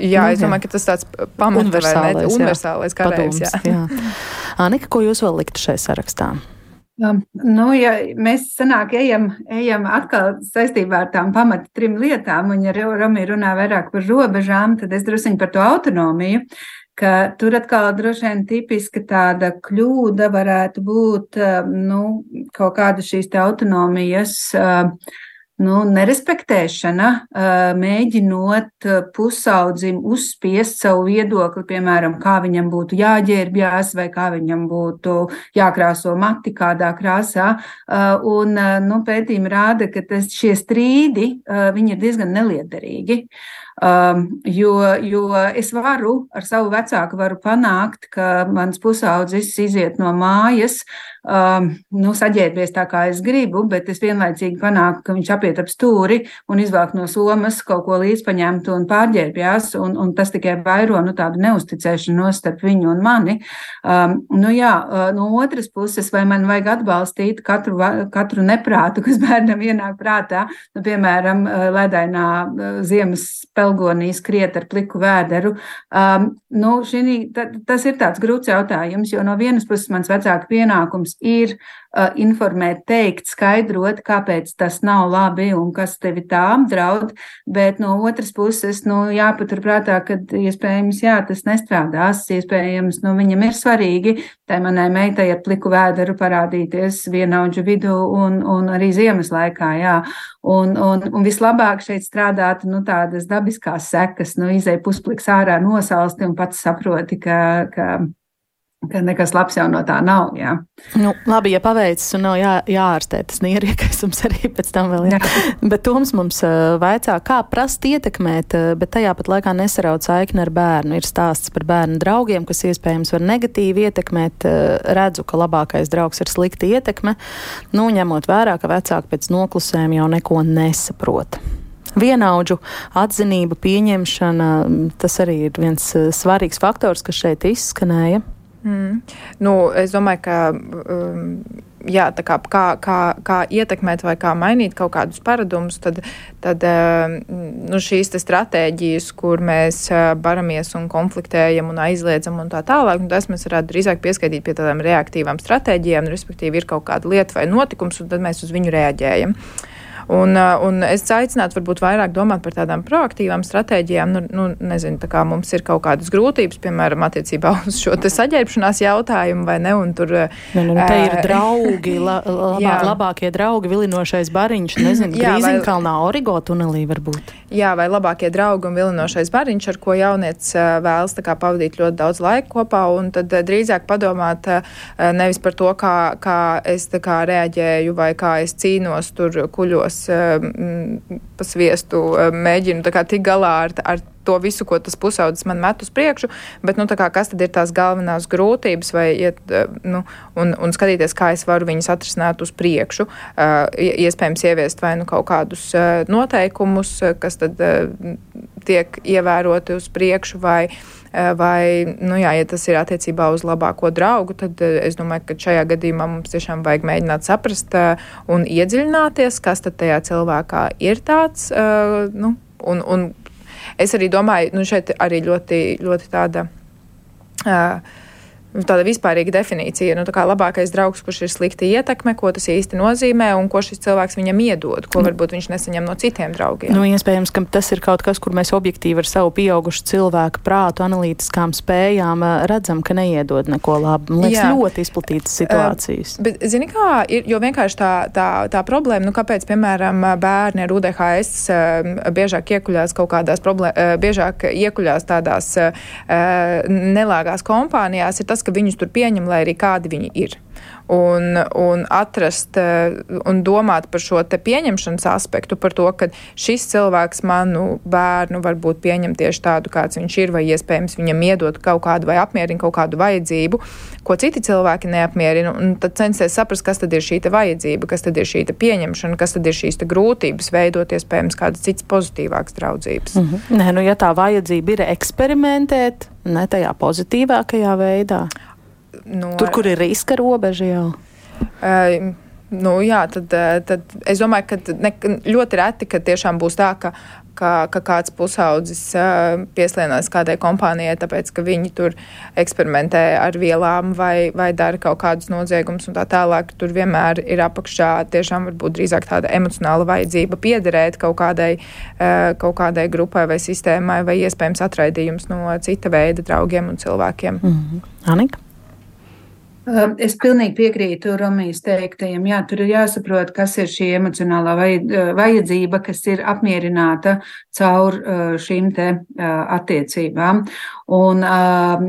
jā, nu, es domāju, ka tas tāds pamats, universālais, universālais jā. Anika, ko jūs vēl liktu šai sarakstā? Um, nu, ja mēs sanāk, ejam, ejam atkal saistībā ar tām pamata trim lietām, un ja Romija runā vairāk par robežām, tad es druskuņi par to autonomiju, ka tur atkal droši vien tipiska tāda kļūda varētu būt nu, kaut kāda šīs autonomijas. Uh, nu, nerespektēšana, mēģinot pusaudzim uzspiest savu viedokli, piemēram, kā viņam būtu jāģērbjās vai kā viņam būtu jākrāso mati kādā krāsā. Un nu, pētījumi rāda, ka tas, šie strīdi ir diezgan neliederīgi. Um, jo, jo es varu ar savu vecāku varu panākt, ka mans pusaudzis iziet no mājas, um, nu, saģērbies tā, kā es gribu, bet es vienlaicīgi panāku, ka viņš apiet ap stūri un izvāk no somas kaut ko līdzpaņemtu un pārģērbjās, un, un tas tikai vairo nu, tādu neusticēšanos starp viņu un mani. Um, nu, jā, uh, no otras puses, vai man vajag atbalstīt katru, katru neprātu, kas bērnam ienāk prātā, nu, piemēram, uh, ledainā uh, ziemas spēlē Elgonī skriet ar pliku vēderu. Um, nu, ta, tas ir tāds grūts jautājums, jo no vienas puses mans vecāka pienākums ir informēt, teikt, skaidrot, kāpēc tas nav labi un kas tevi tā apdraud, bet no otras puses, nu, jāpaturprātā, ka iespējams, jā, tas nestrādās, iespējams, nu, viņam ir svarīgi tai manai meitai ar pliku vēderu parādīties vienaudžu vidū un, un arī ziemas laikā, jā. Un, un, un vislabāk šeit strādāt, nu, tādas dabiskās sekas, nu, izēj puspliks ārā nosalsti un pats saproti, ka, ka ka nekas labs jau no tā nav. Jā. Nu, labi, ja paveicis un nav jā, jāārstē tas nierīkais arī pēc tam vēl ir. bet Toms mums uh, vaicā, kā prast ietekmēt, uh, bet tajā pat laikā nesaraut saikni ar bērnu. Ir stāsts par bērnu draugiem, kas iespējams var negatīvi ietekmēt. Uh, redzu, ka labākais draugs ir slikta ietekme, nu, ņemot vērā, ka vecāki pēc noklusēm jau neko nesaprot vienaudžu atzinība, pieņemšana, tas arī ir viens svarīgs faktors, kas šeit izskanēja. Mm. Nu, es domāju, ka um, jā, kā, kā, kā, kā ietekmēt vai kā mainīt kaut kādus paradumus, tad, tad um, nu, šīs stratēģijas, kur mēs uh, baramies un konfliktējam un aizliedzam un tā tālāk, nu, tas mēs varētu drīzāk pieskaitīt pie tādām reaktīvām stratēģijām, respektīvi ir kaut kāda lieta vai notikums, un tad mēs uz viņu reaģējam. Un, un es aicinātu varbūt vairāk domāt par tādām proaktīvām stratēģijām. Nu, nu, nezinu, tā kā mums ir kaut kādas grūtības, piemēram, attiecībā uz šo saģērbšanās jautājumu vai ne, un tur. Ne, nu, nu, te ir draugi, la, labā, labākie draugi, vilinošais bariņš, nezinu, Grīziņkalnā, Origo tunelī varbūt. Jā, vai labākie draugi un vilinošais bariņš, ar ko jaunieci vēlas kā, pavadīt ļoti daudz laika kopā, un tad drīzāk padomāt nevis par to, kā, kā es kā, reaģēju vai kā es cīnos tur kuļos pa sviestu, mēģinu kā, tikt galā ar, ar to visu, ko tas pusaudzis man met uz priekšu, bet, nu, kā, kas tad ir tās galvenās grūtības, vai iet, nu, un, un skatīties, kā es varu viņas atrisināt uz priekšu, uh, iespējams ieviest vai nu kaut kādus uh, noteikumus, kas tad uh, tiek ievēroti uz priekšu, vai vai, nu jā, ja tas ir attiecībā uz labāko draugu, tad es domāju, ka šajā gadījumā mums tiešām vajag mēģināt saprast un iedziļināties, kas tad tajā cilvēkā ir tāds, nu, un, un es arī domāju, nu šeit arī ļoti, ļoti tāda. Uh, tāda vispārīga definīcija. Nu, tā labākais draugs, kurš ir slikta ietekme, ko tas īsti nozīmē un ko šis cilvēks viņam iedod, ko varbūt viņš nesaņem no citiem draugiem. Nu, iespējams, ka tas ir kaut kas, kur mēs objektīvi ar savu pieaugušu cilvēku prātu, analītiskām spējām redzam, ka neiedod neko labu. Man liekas, Jā. ļoti izplatītas situācijas. Uh, bet, zini, kā ir, jo vienkārši tā, tā, tā problēma, nu, kāpēc, piemēram, bērni ar UDHS uh, biežāk iekuļās kaut kādās problēmās, uh, biežāk iekuļās tādās uh, nelāgās kompānijās, ir tas, ka viņus tur pieņem, lai arī kādi viņi ir. Un, un atrast eh, un domāt par šo pieņemšanas aspektu, par to, ka šis cilvēks manu bērnu varbūt pieņem tieši tādu, kāds viņš ir, vai iespējams viņam iedot kaut kādu vai apmierina kaut kādu vajadzību, ko citi cilvēki neapmierina. Un tad censties saprast, kas tad ir šī vajadzība, kas tad ir šī pieņemšana, kas tad ir šīs grūtības veidot iespējams kādas citas pozitīvākas draudzības. Mm -hmm. Nē, nu, ja tā vajadzība ir eksperimentēt, ne tajā pozitīvākajā veidā. No, Tur, kur ir riska robeža jau. Uh, Nu, jā, tad, tad es domāju, ka ne, ļoti reti, ka tiešām būs tā, ka, ka, ka kāds pusaudzis uh, pieslēdzas kādai kompānijai, tāpēc ka viņi tur eksperimentē ar vielām vai, vai dara kaut kādus noziegumus un tā tālāk. Tur vienmēr ir apakšā tiešām varbūt drīzāk tāda emocionāla vajadzība piederēt kaut kādai, uh, kaut kādai grupai vai sistēmai, vai iespējams atraidījums no cita veida draugiem un cilvēkiem. Mm -hmm. Anika? Ehm, es pilnīgi piekrītu Romijas teiktajam. Jā, tur ir jāsaprot, kas ir šī emocionālā eh, vajadzība, kas ir apmierināta caur eh, šīm te eh, attiecībām. Un ehm,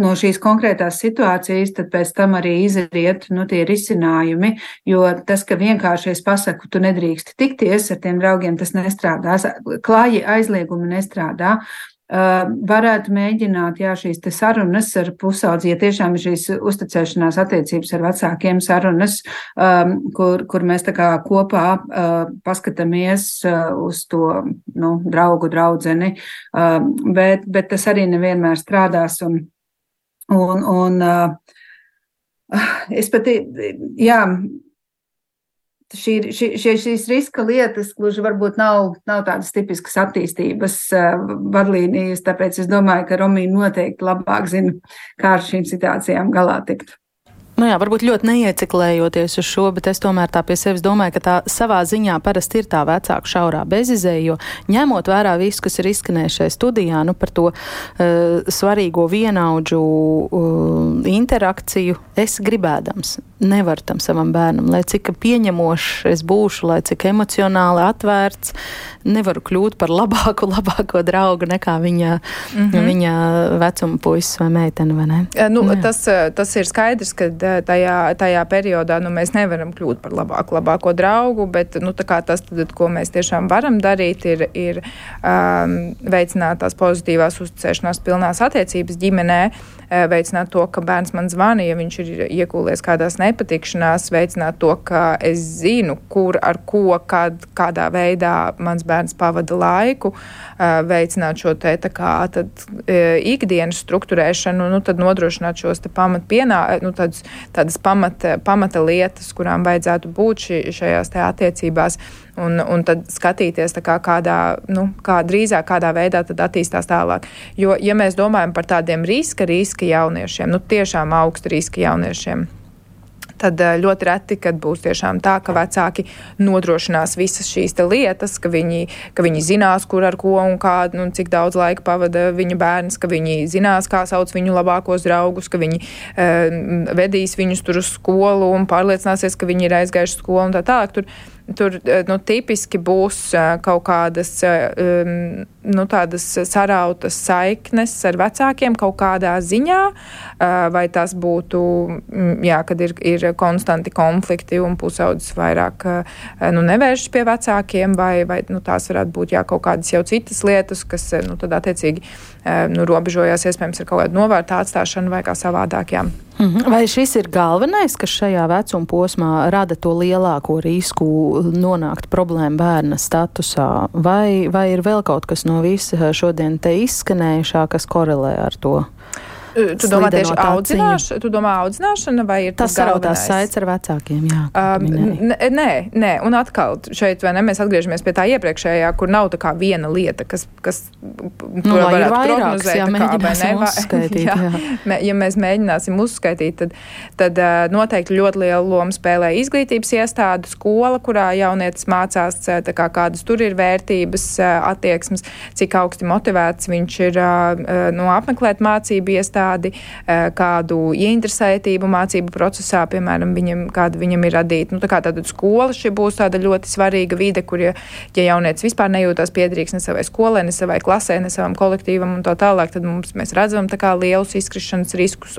no šīs konkrētās situācijas tad pēc tam arī izriet nu, tie risinājumi, jo tas, ka vienkārši es pasaku, tu nedrīkst tikties ar tiem draugiem, tas nestrādās. Klāji aizliegumi nestrādā. Varētu mēģināt, jā, šīs sarunas ar pusaudzi, ja tiešām ir šīs uzticēšanās attiecības ar vecākiem sarunas, um, kur, kur mēs tā kā kopā uh, paskatāmies uh, uz to, nu, draugu draudzeni, uh, bet, bet tas arī nevienmēr strādās un, un, un uh, es pat, jā, šī, šī, šie, šīs riska lietas gluži varbūt nav, nav tādas tipiskas attīstības uh, vadlīnijas, tāpēc es domāju, ka Romija noteikti labāk zina, kā ar šīm situācijām galā tikt. Nu jā, varbūt ļoti neieciklējoties uz šo, bet es tomēr tā pie sevis domāju, ka tā savā ziņā parasti ir tā vecāka šaurā bezizēja, jo ņemot vērā visu, kas ir izskanējis šajā studijā, nu par to uh, svarīgo vienaudžu uh, interakciju, es gribēdams nevaru tam savam bērnam, lai cik pieņemošs es būšu, lai cik emocionāli atvērts, nevaru kļūt par labāku, labāko draugu nekā viņa, mm -hmm. viņa vecuma puisis vai meitene, vai ne? Nu, Jā. tas, tas ir skaidrs, ka tajā, tajā periodā nu, mēs nevaram kļūt par labāku, labāko draugu, bet nu, tas, tad, ko mēs tiešām varam darīt, ir, ir um, veicināt tās pozitīvās uzticēšanās pilnās attiecības ģimenē, veicināt to, ka bērns man zvana, ja viņš ir iekūlies kādās nepatikšanās, veicināt to, ka es zinu, kur, ar ko, kad, kādā veidā mans bērns pavada laiku, veicināt šo te tā kā tad, ikdienas struktūrēšanu, nu, tad nodrošināt šos te pamatpienā, nu, tādas, tādas pamata, pamata lietas, kurām vajadzētu būt ši, šajās te attiecībās. Un, un tad skatīties, kā kādā, nu, kā drīzāk kādā veidā attīstās tālāk. Jo, ja mēs domājam par tādiem riska, riska jauniešiem, nu, tiešām augsta riska jauniešiem, tad ļoti reti, kad būs tiešām tā, ka vecāki nodrošinās visas šīs lietas, ka viņi, ka viņi zinās, kur ar ko un kā, nu, cik daudz laika pavada viņa bērns, ka viņi zinās, kā sauc viņu labākos draugus, ka viņi uh, vedīs viņus tur uz skolu un pārliecināsies, ka viņi ir aizgājuši skolu un tā tālāk. Tur, Tur eh, nu, tipiski būs eh, kaut kādas um, nu, sarautas saiknes ar vecākiem kaut kādā ziņā, vai tas būtu, jā, kad ir, ir konstanti konflikti un pusaudzis vairāk nu, nevēršas pie vecākiem, vai, vai nu, tās varētu būt jā, kaut kādas jau citas lietas, kas nu, tad attiecīgi nu, robežojās iespējams ar kaut kādu novērtā atstāšanu vai kā savādāk. Jā. Mhm. Vai šis ir galvenais, kas šajā vecuma posmā rada to lielāko risku nonākt problēmu bērna statusā, vai, vai ir vēl kaut kas no visa šodien te izskanējušā, kas korelē ar to? Tu domā tieši audzināšana, tu domā audzināšana vai ir tas sarautās saites ar vecākiem? Jā, um, nē, nē, un atkal šeit, vai ne, mēs atgriežamies pie tā iepriekšējā, kur nav tā kā viena lieta, kas, kas nu, varētu prognozēt, jā, kā, vai ne, vai, uzskaitīt, jā, jā. ja mēs mēģināsim uzskaitīt, tad, tad noteikti ļoti lielu lomu spēlē izglītības iestāde, skola, kurā jaunietis mācās, kā, kādas tur ir vērtības, attieksmes, cik augsti motivēts viņš ir no apmeklēt mācību iestādi iestādi, eh, kādu ieinteresētību mācību procesā, piemēram, viņam, kāda viņam ir radīta. Nu, tā kā tāda skola šī būs tāda ļoti svarīga vide, kur, ja, ja jaunietis vispār nejūtās piederīgs ne savai skolai, ne savai klasē, ne savam kolektīvam un tā tālāk, tad mums mēs redzam tā kā lielus izkrišanas riskus.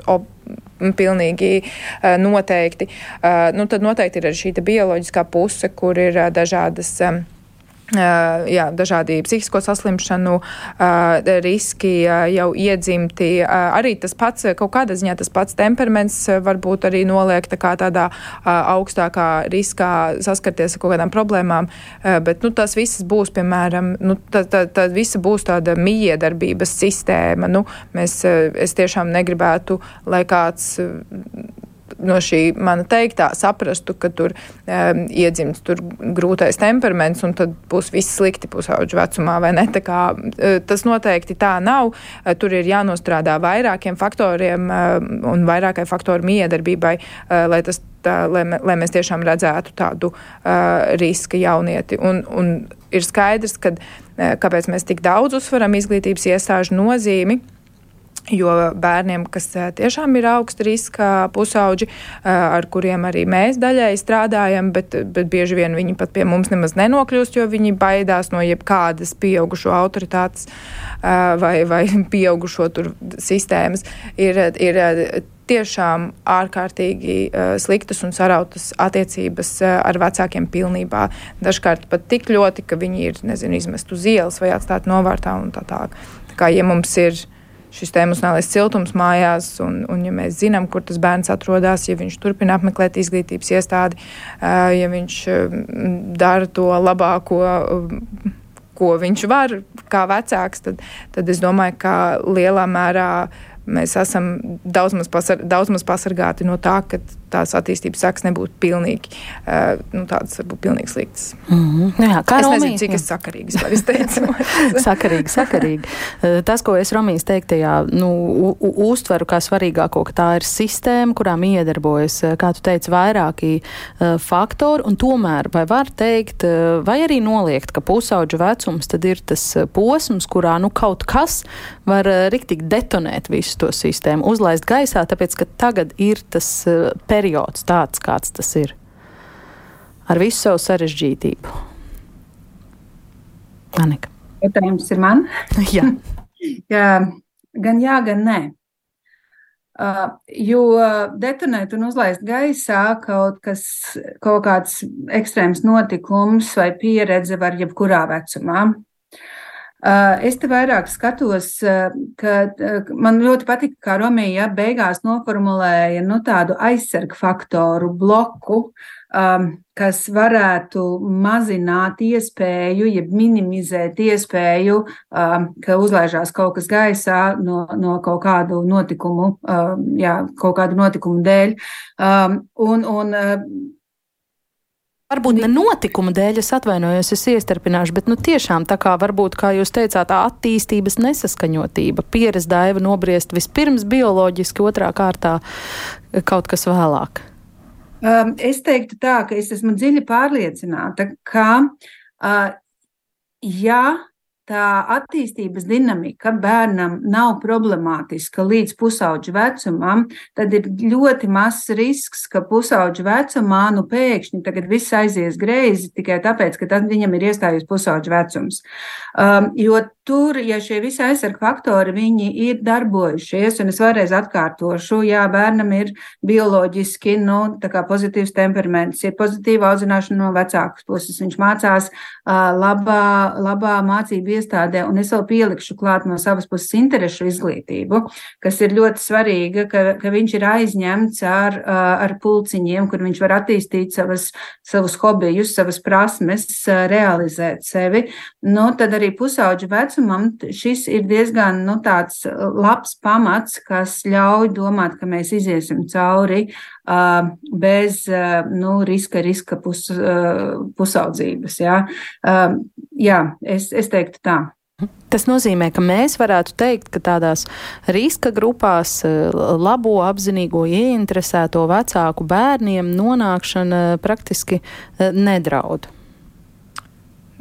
Pilnīgi uh, noteikti. Uh, nu, tad noteikti ir arī šī bioloģiskā puse, kur ir dažādas. Um, jā, dažādi psihisko saslimšanu riski jau iedzimti. Arī tas pats, kaut kādā ziņā tas pats temperaments varbūt arī noliek tā kā tādā augstākā riskā saskarties ar kaut kādām problēmām, bet nu, tas viss būs, piemēram, nu, tad, tad, tad visa būs tāda miedarbības sistēma. Nu, mēs, es tiešām negribētu, lai kāds no šī mana teiktā saprastu, ka tur um, iedzimts tur grūtais temperaments un tad būs viss slikti pusauģu vecumā, vai ne? Tā kā, uh, tas noteikti tā nav. Uh, tur ir jānostrādā vairākiem faktoriem uh, un vairākai faktoru miedarbībai, uh, lai tas tā, lai, lai mēs tiešām redzētu tādu uh, riska jaunieti. Un, un ir skaidrs, ka, uh, kāpēc mēs tik daudz uzsveram izglītības iestāžu nozīmi. Jo bērniem, kas tiešām ir augsta riska pusauģi, ar kuriem arī mēs daļai strādājam, bet, bet bieži vien viņi pat pie mums nemaz nenokļūst, jo viņi baidās no jebkādas pieaugušo autoritātes vai, vai pieaugušo sistēmas, ir, ir tiešām ārkārtīgi uh, sliktas un sarautas attiecības uh, ar vecākiem pilnībā. Dažkārt pat tik ļoti, ka viņi ir, nezinu, izmest uz ielas vai atstāt novārtā un tā tālāk. Tā kā, ja mums ir šis emocionālais siltums mājās, un, un ja mēs zinām, kur tas bērns atrodas, ja viņš turpina apmeklēt izglītības iestādi, ja viņš dara to labāko ko viņš var, kā vecāks, tad, tad es domāju, ka lielā mērā mēs esam daudz maz, pasar, daudz maz pasargāti no tā, ka tās attīstības sākas nebūtu pilnīgi, uh, nu, tādas varbūt pilnīgi sliktas. Mm -hmm. Jā, kā es Romī, nezinu, cik jā. es sakarīgi vispār izteicu. sakarīgi, sakarīgi. Tas, ko es Romijas teiktajā, nu, uztveru kā svarīgāko, ka tā ir sistēma, kurā iedarbojas, kā tu teici, vairāki uh, faktori, un tomēr vai var teikt, uh, vai arī noliegt, ka pusauģu vecums tad ir tas posms, kurā, nu, kaut kas var uh, riktīgi detonēt visu to sistēmu, uzlaist gaisā, tāpēc, ka tagad ir tas uh, periods tāds, kāds tas ir. Ar visu savu sarežģītību. Anika. Jautājums ir man? jā. jā. Gan jā, gan nē. Uh, jo detonēt un uzlaist gaisā kaut kas, kaut kāds ekstrēms notikums vai pieredze var jebkurā vecumā. Uh, es te vairāk skatos, uh, ka uh, man ļoti patika, kā Romija beigās noformulēja nu, tādu aizsargu faktoru bloku, um, kas varētu mazināt iespēju, jeb minimizēt iespēju, um, ka uzlaižās kaut kas gaisā no, no kaut kādu notikumu, um, jā, kaut kādu notikumu dēļ. Un, un Varbūt ne notikuma dēļ, es atvainojos, es iestarpināšu, bet nu, tiešām tā kā varbūt, kā jūs teicāt, tā attīstības nesaskaņotība, pieredze daiva nobriest vispirms bioloģiski, otrā kārtā kaut kas vēlāk. Um, es teiktu tā, ka es esmu dziļi pārliecināta, ka, uh, ja tā attīstības dinamika bērnam nav problemātiska līdz pusauģa vecumam, tad ir ļoti mazs risks, ka pusauģa vecumā nu pēkšņi tagad viss aizies greizi tikai tāpēc, ka tad viņam ir iestājies pusauģa vecums. Um, jo tur, ja šie visi aizsarga faktori, viņi ir darbojušies, un es vēlreiz atkārtošu, jā, bērnam ir bioloģiski, nu, pozitīvs temperaments, ir pozitīva audzināšana no vecākas puses, viņš mācās uh, labā, labā mācību iestādē, un es vēl pielikšu klāt no savas puses interešu izglītību, kas ir ļoti svarīga, ka, ka viņš ir aizņemts ar, ar pulciņiem, kur viņš var attīstīt savas, savus hobijus, savas prasmes, realizēt sevi. Nu, tad arī pusauģu vecumam šis ir diezgan nu, tāds labs pamats, kas ļauj domāt, ka mēs iziesim cauri uh, bez uh, nu, riska, riska pus, uh, pusaudzības. Jā, uh, jā es, es teiktu tā. Tas nozīmē, ka mēs varētu teikt, ka tādās riska grupās eh, labo, apzinīgo, ieinteresēto vecāku bērniem nonākšana praktiski eh, nedraud.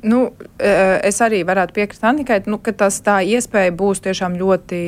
Nu, eh, es arī varētu piekrist Annikai, nu, ka tas tā iespēja būs tiešām ļoti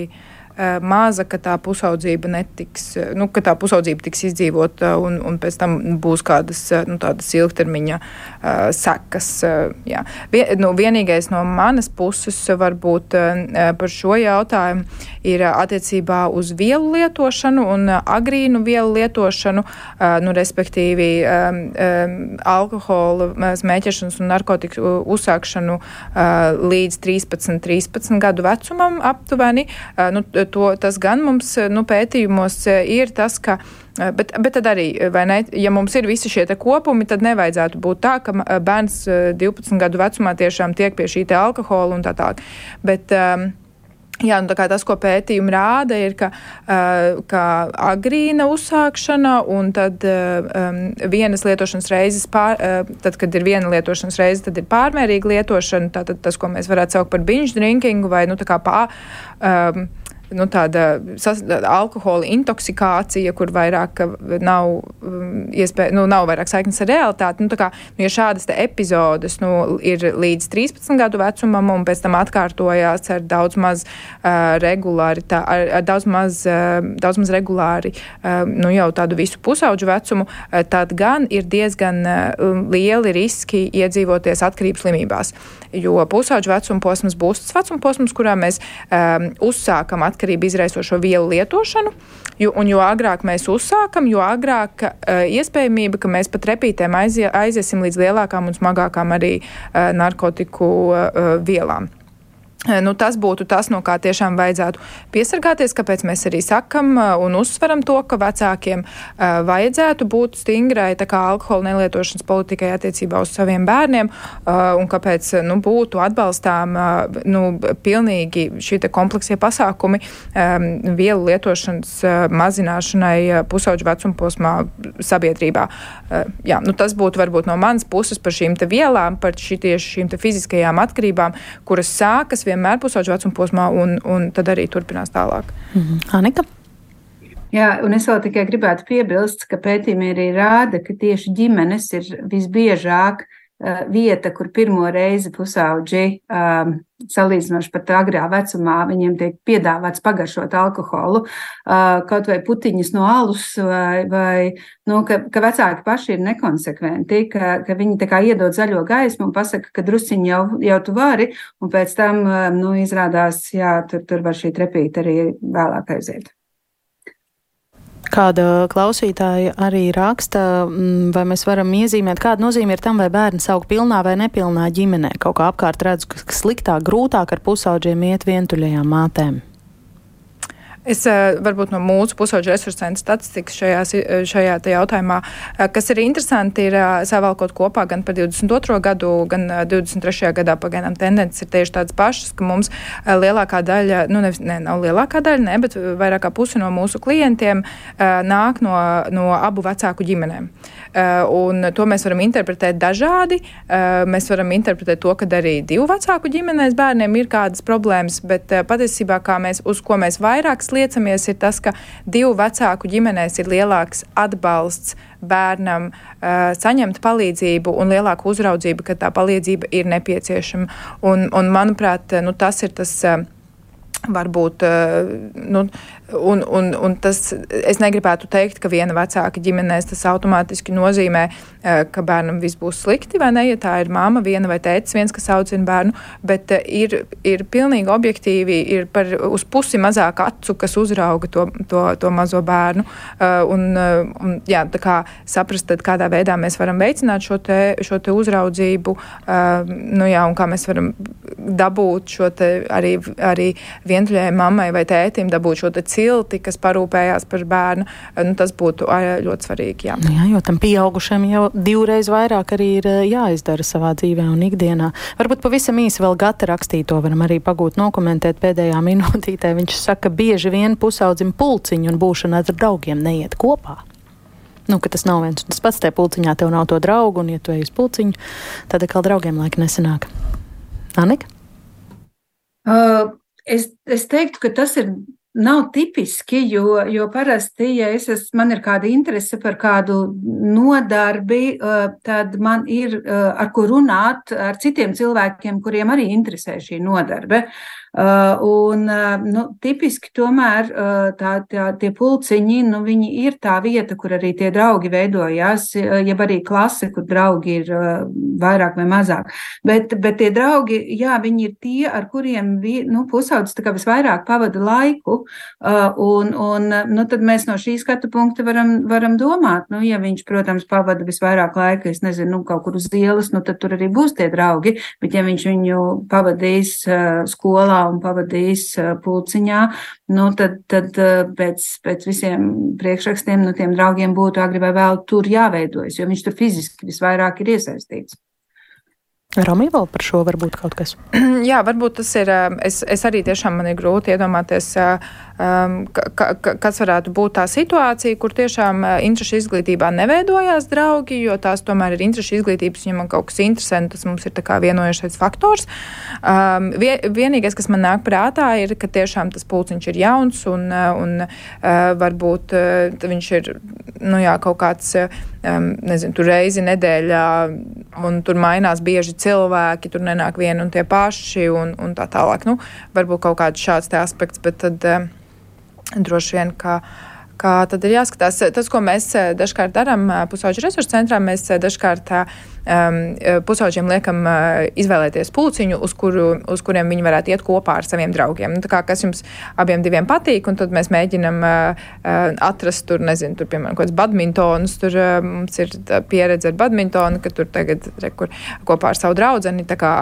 maza, ka tā pusaudzība netiks, eh, nu, ka tā pusaudzība tiks izdzīvota un, un pēc tam būs kādas eh, nu, tādas ilgtermiņa uh, sekas. Uh, jā. Vien, nu, vienīgais no manas puses varbūt uh, par šo jautājumu ir attiecībā uz vielu lietošanu un agrīnu vielu lietošanu, uh, nu, respektīvi um, um, alkohola, smēķēšanas un narkotiku uzsākšanu uh, līdz 13, 13 gadu vecumam aptuveni. Uh, nu, to, tas gan mums nu, pētījumos e, ir tas, ka. E, bet, bet tad arī, ne, ja mums ir visi šie kopumi, tad nevajadzētu būt tā, ka bērns 12 e, gadu vecumā tiešām tiek pie šī alkohola un tā tālāk. Bet, um, Jā, nu, tas, ko pētījumi rāda, ir, ka, uh, ka agrīna uzsākšana un tad um, vienas lietošanas reizes, pār, uh, tad, kad ir viena lietošanas reize, tad ir pārmērīga lietošana. Tātad tas, ko mēs varētu saukt par binge drinking vai nu, pār. Um, nu, tāda sas, alkohola intoksikācija, kur vairāk nav um, iespēja, nu, nav vairāk saiknes ar realitāti. Nu, kā, nu, ja šādas epizodes nu, ir līdz 13 gadu vecumam un pēc tam atkārtojās ar daudz maz uh, regulāri, tā, ar, ar daudz maz, uh, daudz maz regulāri uh, nu, jau tādu visu pusauģu vecumu, uh, tad gan ir diezgan uh, lieli riski iedzīvoties atkarības slimībās. Jo pusauģu vecuma posms būs tas vecuma posms, kurā mēs um, uzsākam atkarību izraisošo vielu lietošanu. Jo, un jo agrāk mēs uzsākam, jo agrāk uh, iespējamība, ka mēs pat repītēm aizie, aiziesim līdz lielākām un smagākām arī uh, narkotiku uh, vielām. Eh, nu, tas būtu tas, no kā tiešām vajadzētu piesargāties, kāpēc mēs arī sakam eh, un uzsveram to, ka vecākiem uh, vajadzētu būt stingrai alkohola nelietošanas politikai attiecībā uz saviem bērniem, un kāpēc nu, būtu atbalstām nu, pilnīgi šī kompleksie pasākumi um, vielu lietošanas mazināšanai pusauģu vecuma posmā sabiedrībā. Jā, nu, tas būtu varbūt no manas puses par šīm vielām, par šī, tieši šīm fiziskajām atkarībām, kuras sākas vienmēr pusauģu vecuma posmā, un, un tad arī turpinās tālāk. Mm -hmm. Anika? Jā, un es vēl tikai gribētu piebilst, ka pētījumi arī rāda, ka tieši ģimenes ir visbiežāk vieta, kur pirmo reizi pusauģi um, salīdzinoši pat agrā vecumā viņiem tiek piedāvāts pagaršot alkoholu, kaut vai putiņas no alus, vai, vai nu, ka, ka vecāki paši ir nekonsekventi, ka, ka viņi tā kā iedod zaļo gaismu un pasaka, ka drusciņi jau, jau tu vari, un pēc tam, nu, izrādās, jā, tur, tur var šī trepīta arī vēlāk aiziet. Kāda klausītāja arī raksta, mm, vai mēs varam iezīmēt, kāda nozīme ir tam, vai bērns aug pilnā vai nepilnā ģimenē. Kaut kā apkārt redzu, ka sliktāk, grūtāk ar pusauģiem iet vientuļajām mātēm. Es eh, varbūt no mūsu pusauģa resursu centra statistikas šajā, eh, šajā jautājumā, eh, kas ir interesanti, ir savalkot kopā gan par 22. gadu, gan 23. gadā pagaidām tendences ir tieši tādas pašas, ka mums lielākā daļa, nu nevis, ne, nav lielākā daļa, ne, bet vairāk kā pusi no mūsu klientiem nāk no, no abu vecāku ģimenēm. Un to mēs varam interpretēt dažādi. Mēs varam interpretēt to, ka arī divu vecāku ģimenēs bērniem ir kādas problēmas, bet patiesībā, kā mēs, uz ko mēs vairāk mēs liecamies, ir tas, ka divu vecāku ģimenēs ir lielāks atbalsts bērnam uh, saņemt palīdzību un lielāku uzraudzību, kad tā palīdzība ir nepieciešama. Un, un manuprāt, nu, tas ir tas. Uh, varbūt nu, Un, un, un tas, es negribētu teikt, ka viena vecāka ģimenēs tas automātiski nozīmē, eh, ka bērnam viss būs slikti, vai ne, ja tā ir māma, viena vai tētis, viens, kas audzina bērnu, bet eh, ir, ir pilnīgi objektīvi, ir par uz pusi mazāk acu, kas uzrauga to, to, to mazo bērnu. Eh, un, un jā, tā kā saprast, tad kādā veidā mēs varam veicināt šo te, šo te uzraudzību, nu jā, un kā mēs varam dabūt šo arī, arī vientuļai mammai vai tētim dabūt šo te cilti, kas parūpējās par bērnu. Nu, tas būtu ļoti svarīgi. Jā. Nu jā, jo tam pieaugušam jau divreiz vairāk arī ir jāizdara savā dzīvē un ikdienā. Varbūt pavisam īsi vēl gata rakstīto varam arī pagūt nokomentēt pēdējā minūtītē. Viņš saka, ka bieži vien pusaudzim pulciņu un būšana ar draugiem neiet kopā. Nu, tas nav viens tas pats. Tajā pulciņā tev nav to draugu, un, ja tu ej uz pulciņu, tad atkal draugiem laika nesanāk. Anika? Uh, es, es teiktu, ka tas ir Nav tipiski, jo, jo parasti, ja es esmu, man ir kāda interese par kādu nodarbi, eh, tad man ir eh, ar ko runāt ar citiem cilvēkiem, kuriem arī interesē šī nodarbe. Un, nu, tipiski tomēr tā, tā, tie pulciņi, nu, viņi ir tā vieta, kur arī tie draugi veidojās, jeb arī klase, kur draugi ir vairāk vai mazāk. Bet, bet tie draugi, jā, viņi ir tie, ar kuriem nu, pusaudzis visvairāk pavada laiku, un, un nu, tad mēs no šī skatu punkta varam, varam domāt, nu, ja viņš, protams, pavada visvairāk laika, es nezinu, nu, kaut kur uz ielas, nu, tad tur arī būs tie draugi, bet ja viņš viņu pavadīs skolā, un pavadījis pulciņā, nu, tad, tad pēc, pēc visiem priekšrakstiem no nu, tiem draugiem būtu agri vai vēl tur jāveidojas, jo viņš tur fiziski visvairāk ir iesaistīts. Romija vēl par šo varbūt kaut kas? Jā, varbūt tas ir. Es, es arī tiešām man ir grūti iedomāties, um, ka, ka, kas varētu būt tā situācija, kur tiešām interešu izglītībā neveidojās draugi, jo tās tomēr ir interešu izglītības, ja man kaut kas interesē, tas mums ir kā vienojošais faktors. Um, vienīgais, kas man nāk prātā, ir, ka tiešām tas pulciņš ir jauns un, un uh, varbūt uh, viņš ir nu jā, kaut kāds, um, nezinu, tur reizi nedēļā un tur mainās bieži cilvēki, tur nenāk vieni un tie paši un, un tā tālāk. Nu, varbūt kaut kāds šāds aspekts, bet tad um, droši vien, ka. Kā tad ir jāskatās, tas, ko mēs uh, dažkārt darām uh, pusauģu resursu centrā, mēs uh, dažkārt pusauģiem liekam uh, izvēlēties pulciņu, uz, kuru, uz kuriem viņi varētu iet kopā ar saviem draugiem. Nu, kā, kas jums abiem patīk, un tad mēs mēģinam uh, atrast tur, nezinu, tur, piemēram, kaut kāds badmintonus, tur mums ir pieredze ar badmintonu, ka tur tagad re, kur, kopā ar savu kā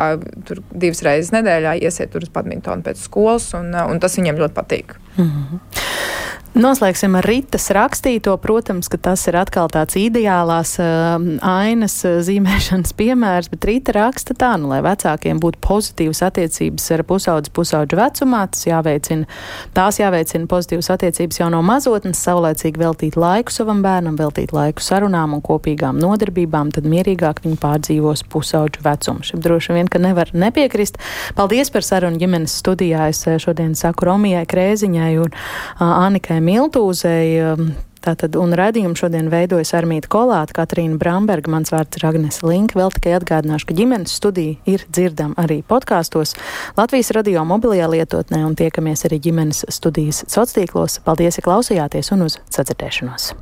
tur divas reizes nedēļā iesiet uz badmintonu pēc skolas, un, un tas viņiem ļoti patīk. Mm -hmm. Noslēgsim ar Ritas rakstīto. Protams, ka tas ir atkal tāds ideālās uh, ainas uh, zīmēšanas piemērs, bet Rita raksta tā, nu, lai vecākiem būtu pozitīvas attiecības ar pusaudzes pusauģu vecumā, tas jāveicina, tās jāveicina pozitīvas attiecības jau no mazotnes, saulēcīgi veltīt laiku savam bērnam, veltīt laiku sarunām un kopīgām nodarbībām, tad mierīgāk viņi pārdzīvos pusauģu vecumu. Šim droši vien, ka nevar nepiekrist. Paldies par sarunu ģimenes studijā. Es uh, šodien saku Romijai Krēziņai un Anikai Miltūzei. Tātad, un redzējumu šodien veidojas Armīta Kolāta, Katrīna Bramberga, mans vārds ir Agnes Linka. Vēl tikai atgādināšu, ka ģimenes studija ir dzirdama arī podkāstos Latvijas radio mobilajā lietotnē un tiekamies arī ģimenes studijas sociālos tīklos. Paldies, ka klausījāties un uz sadzirdēšanos!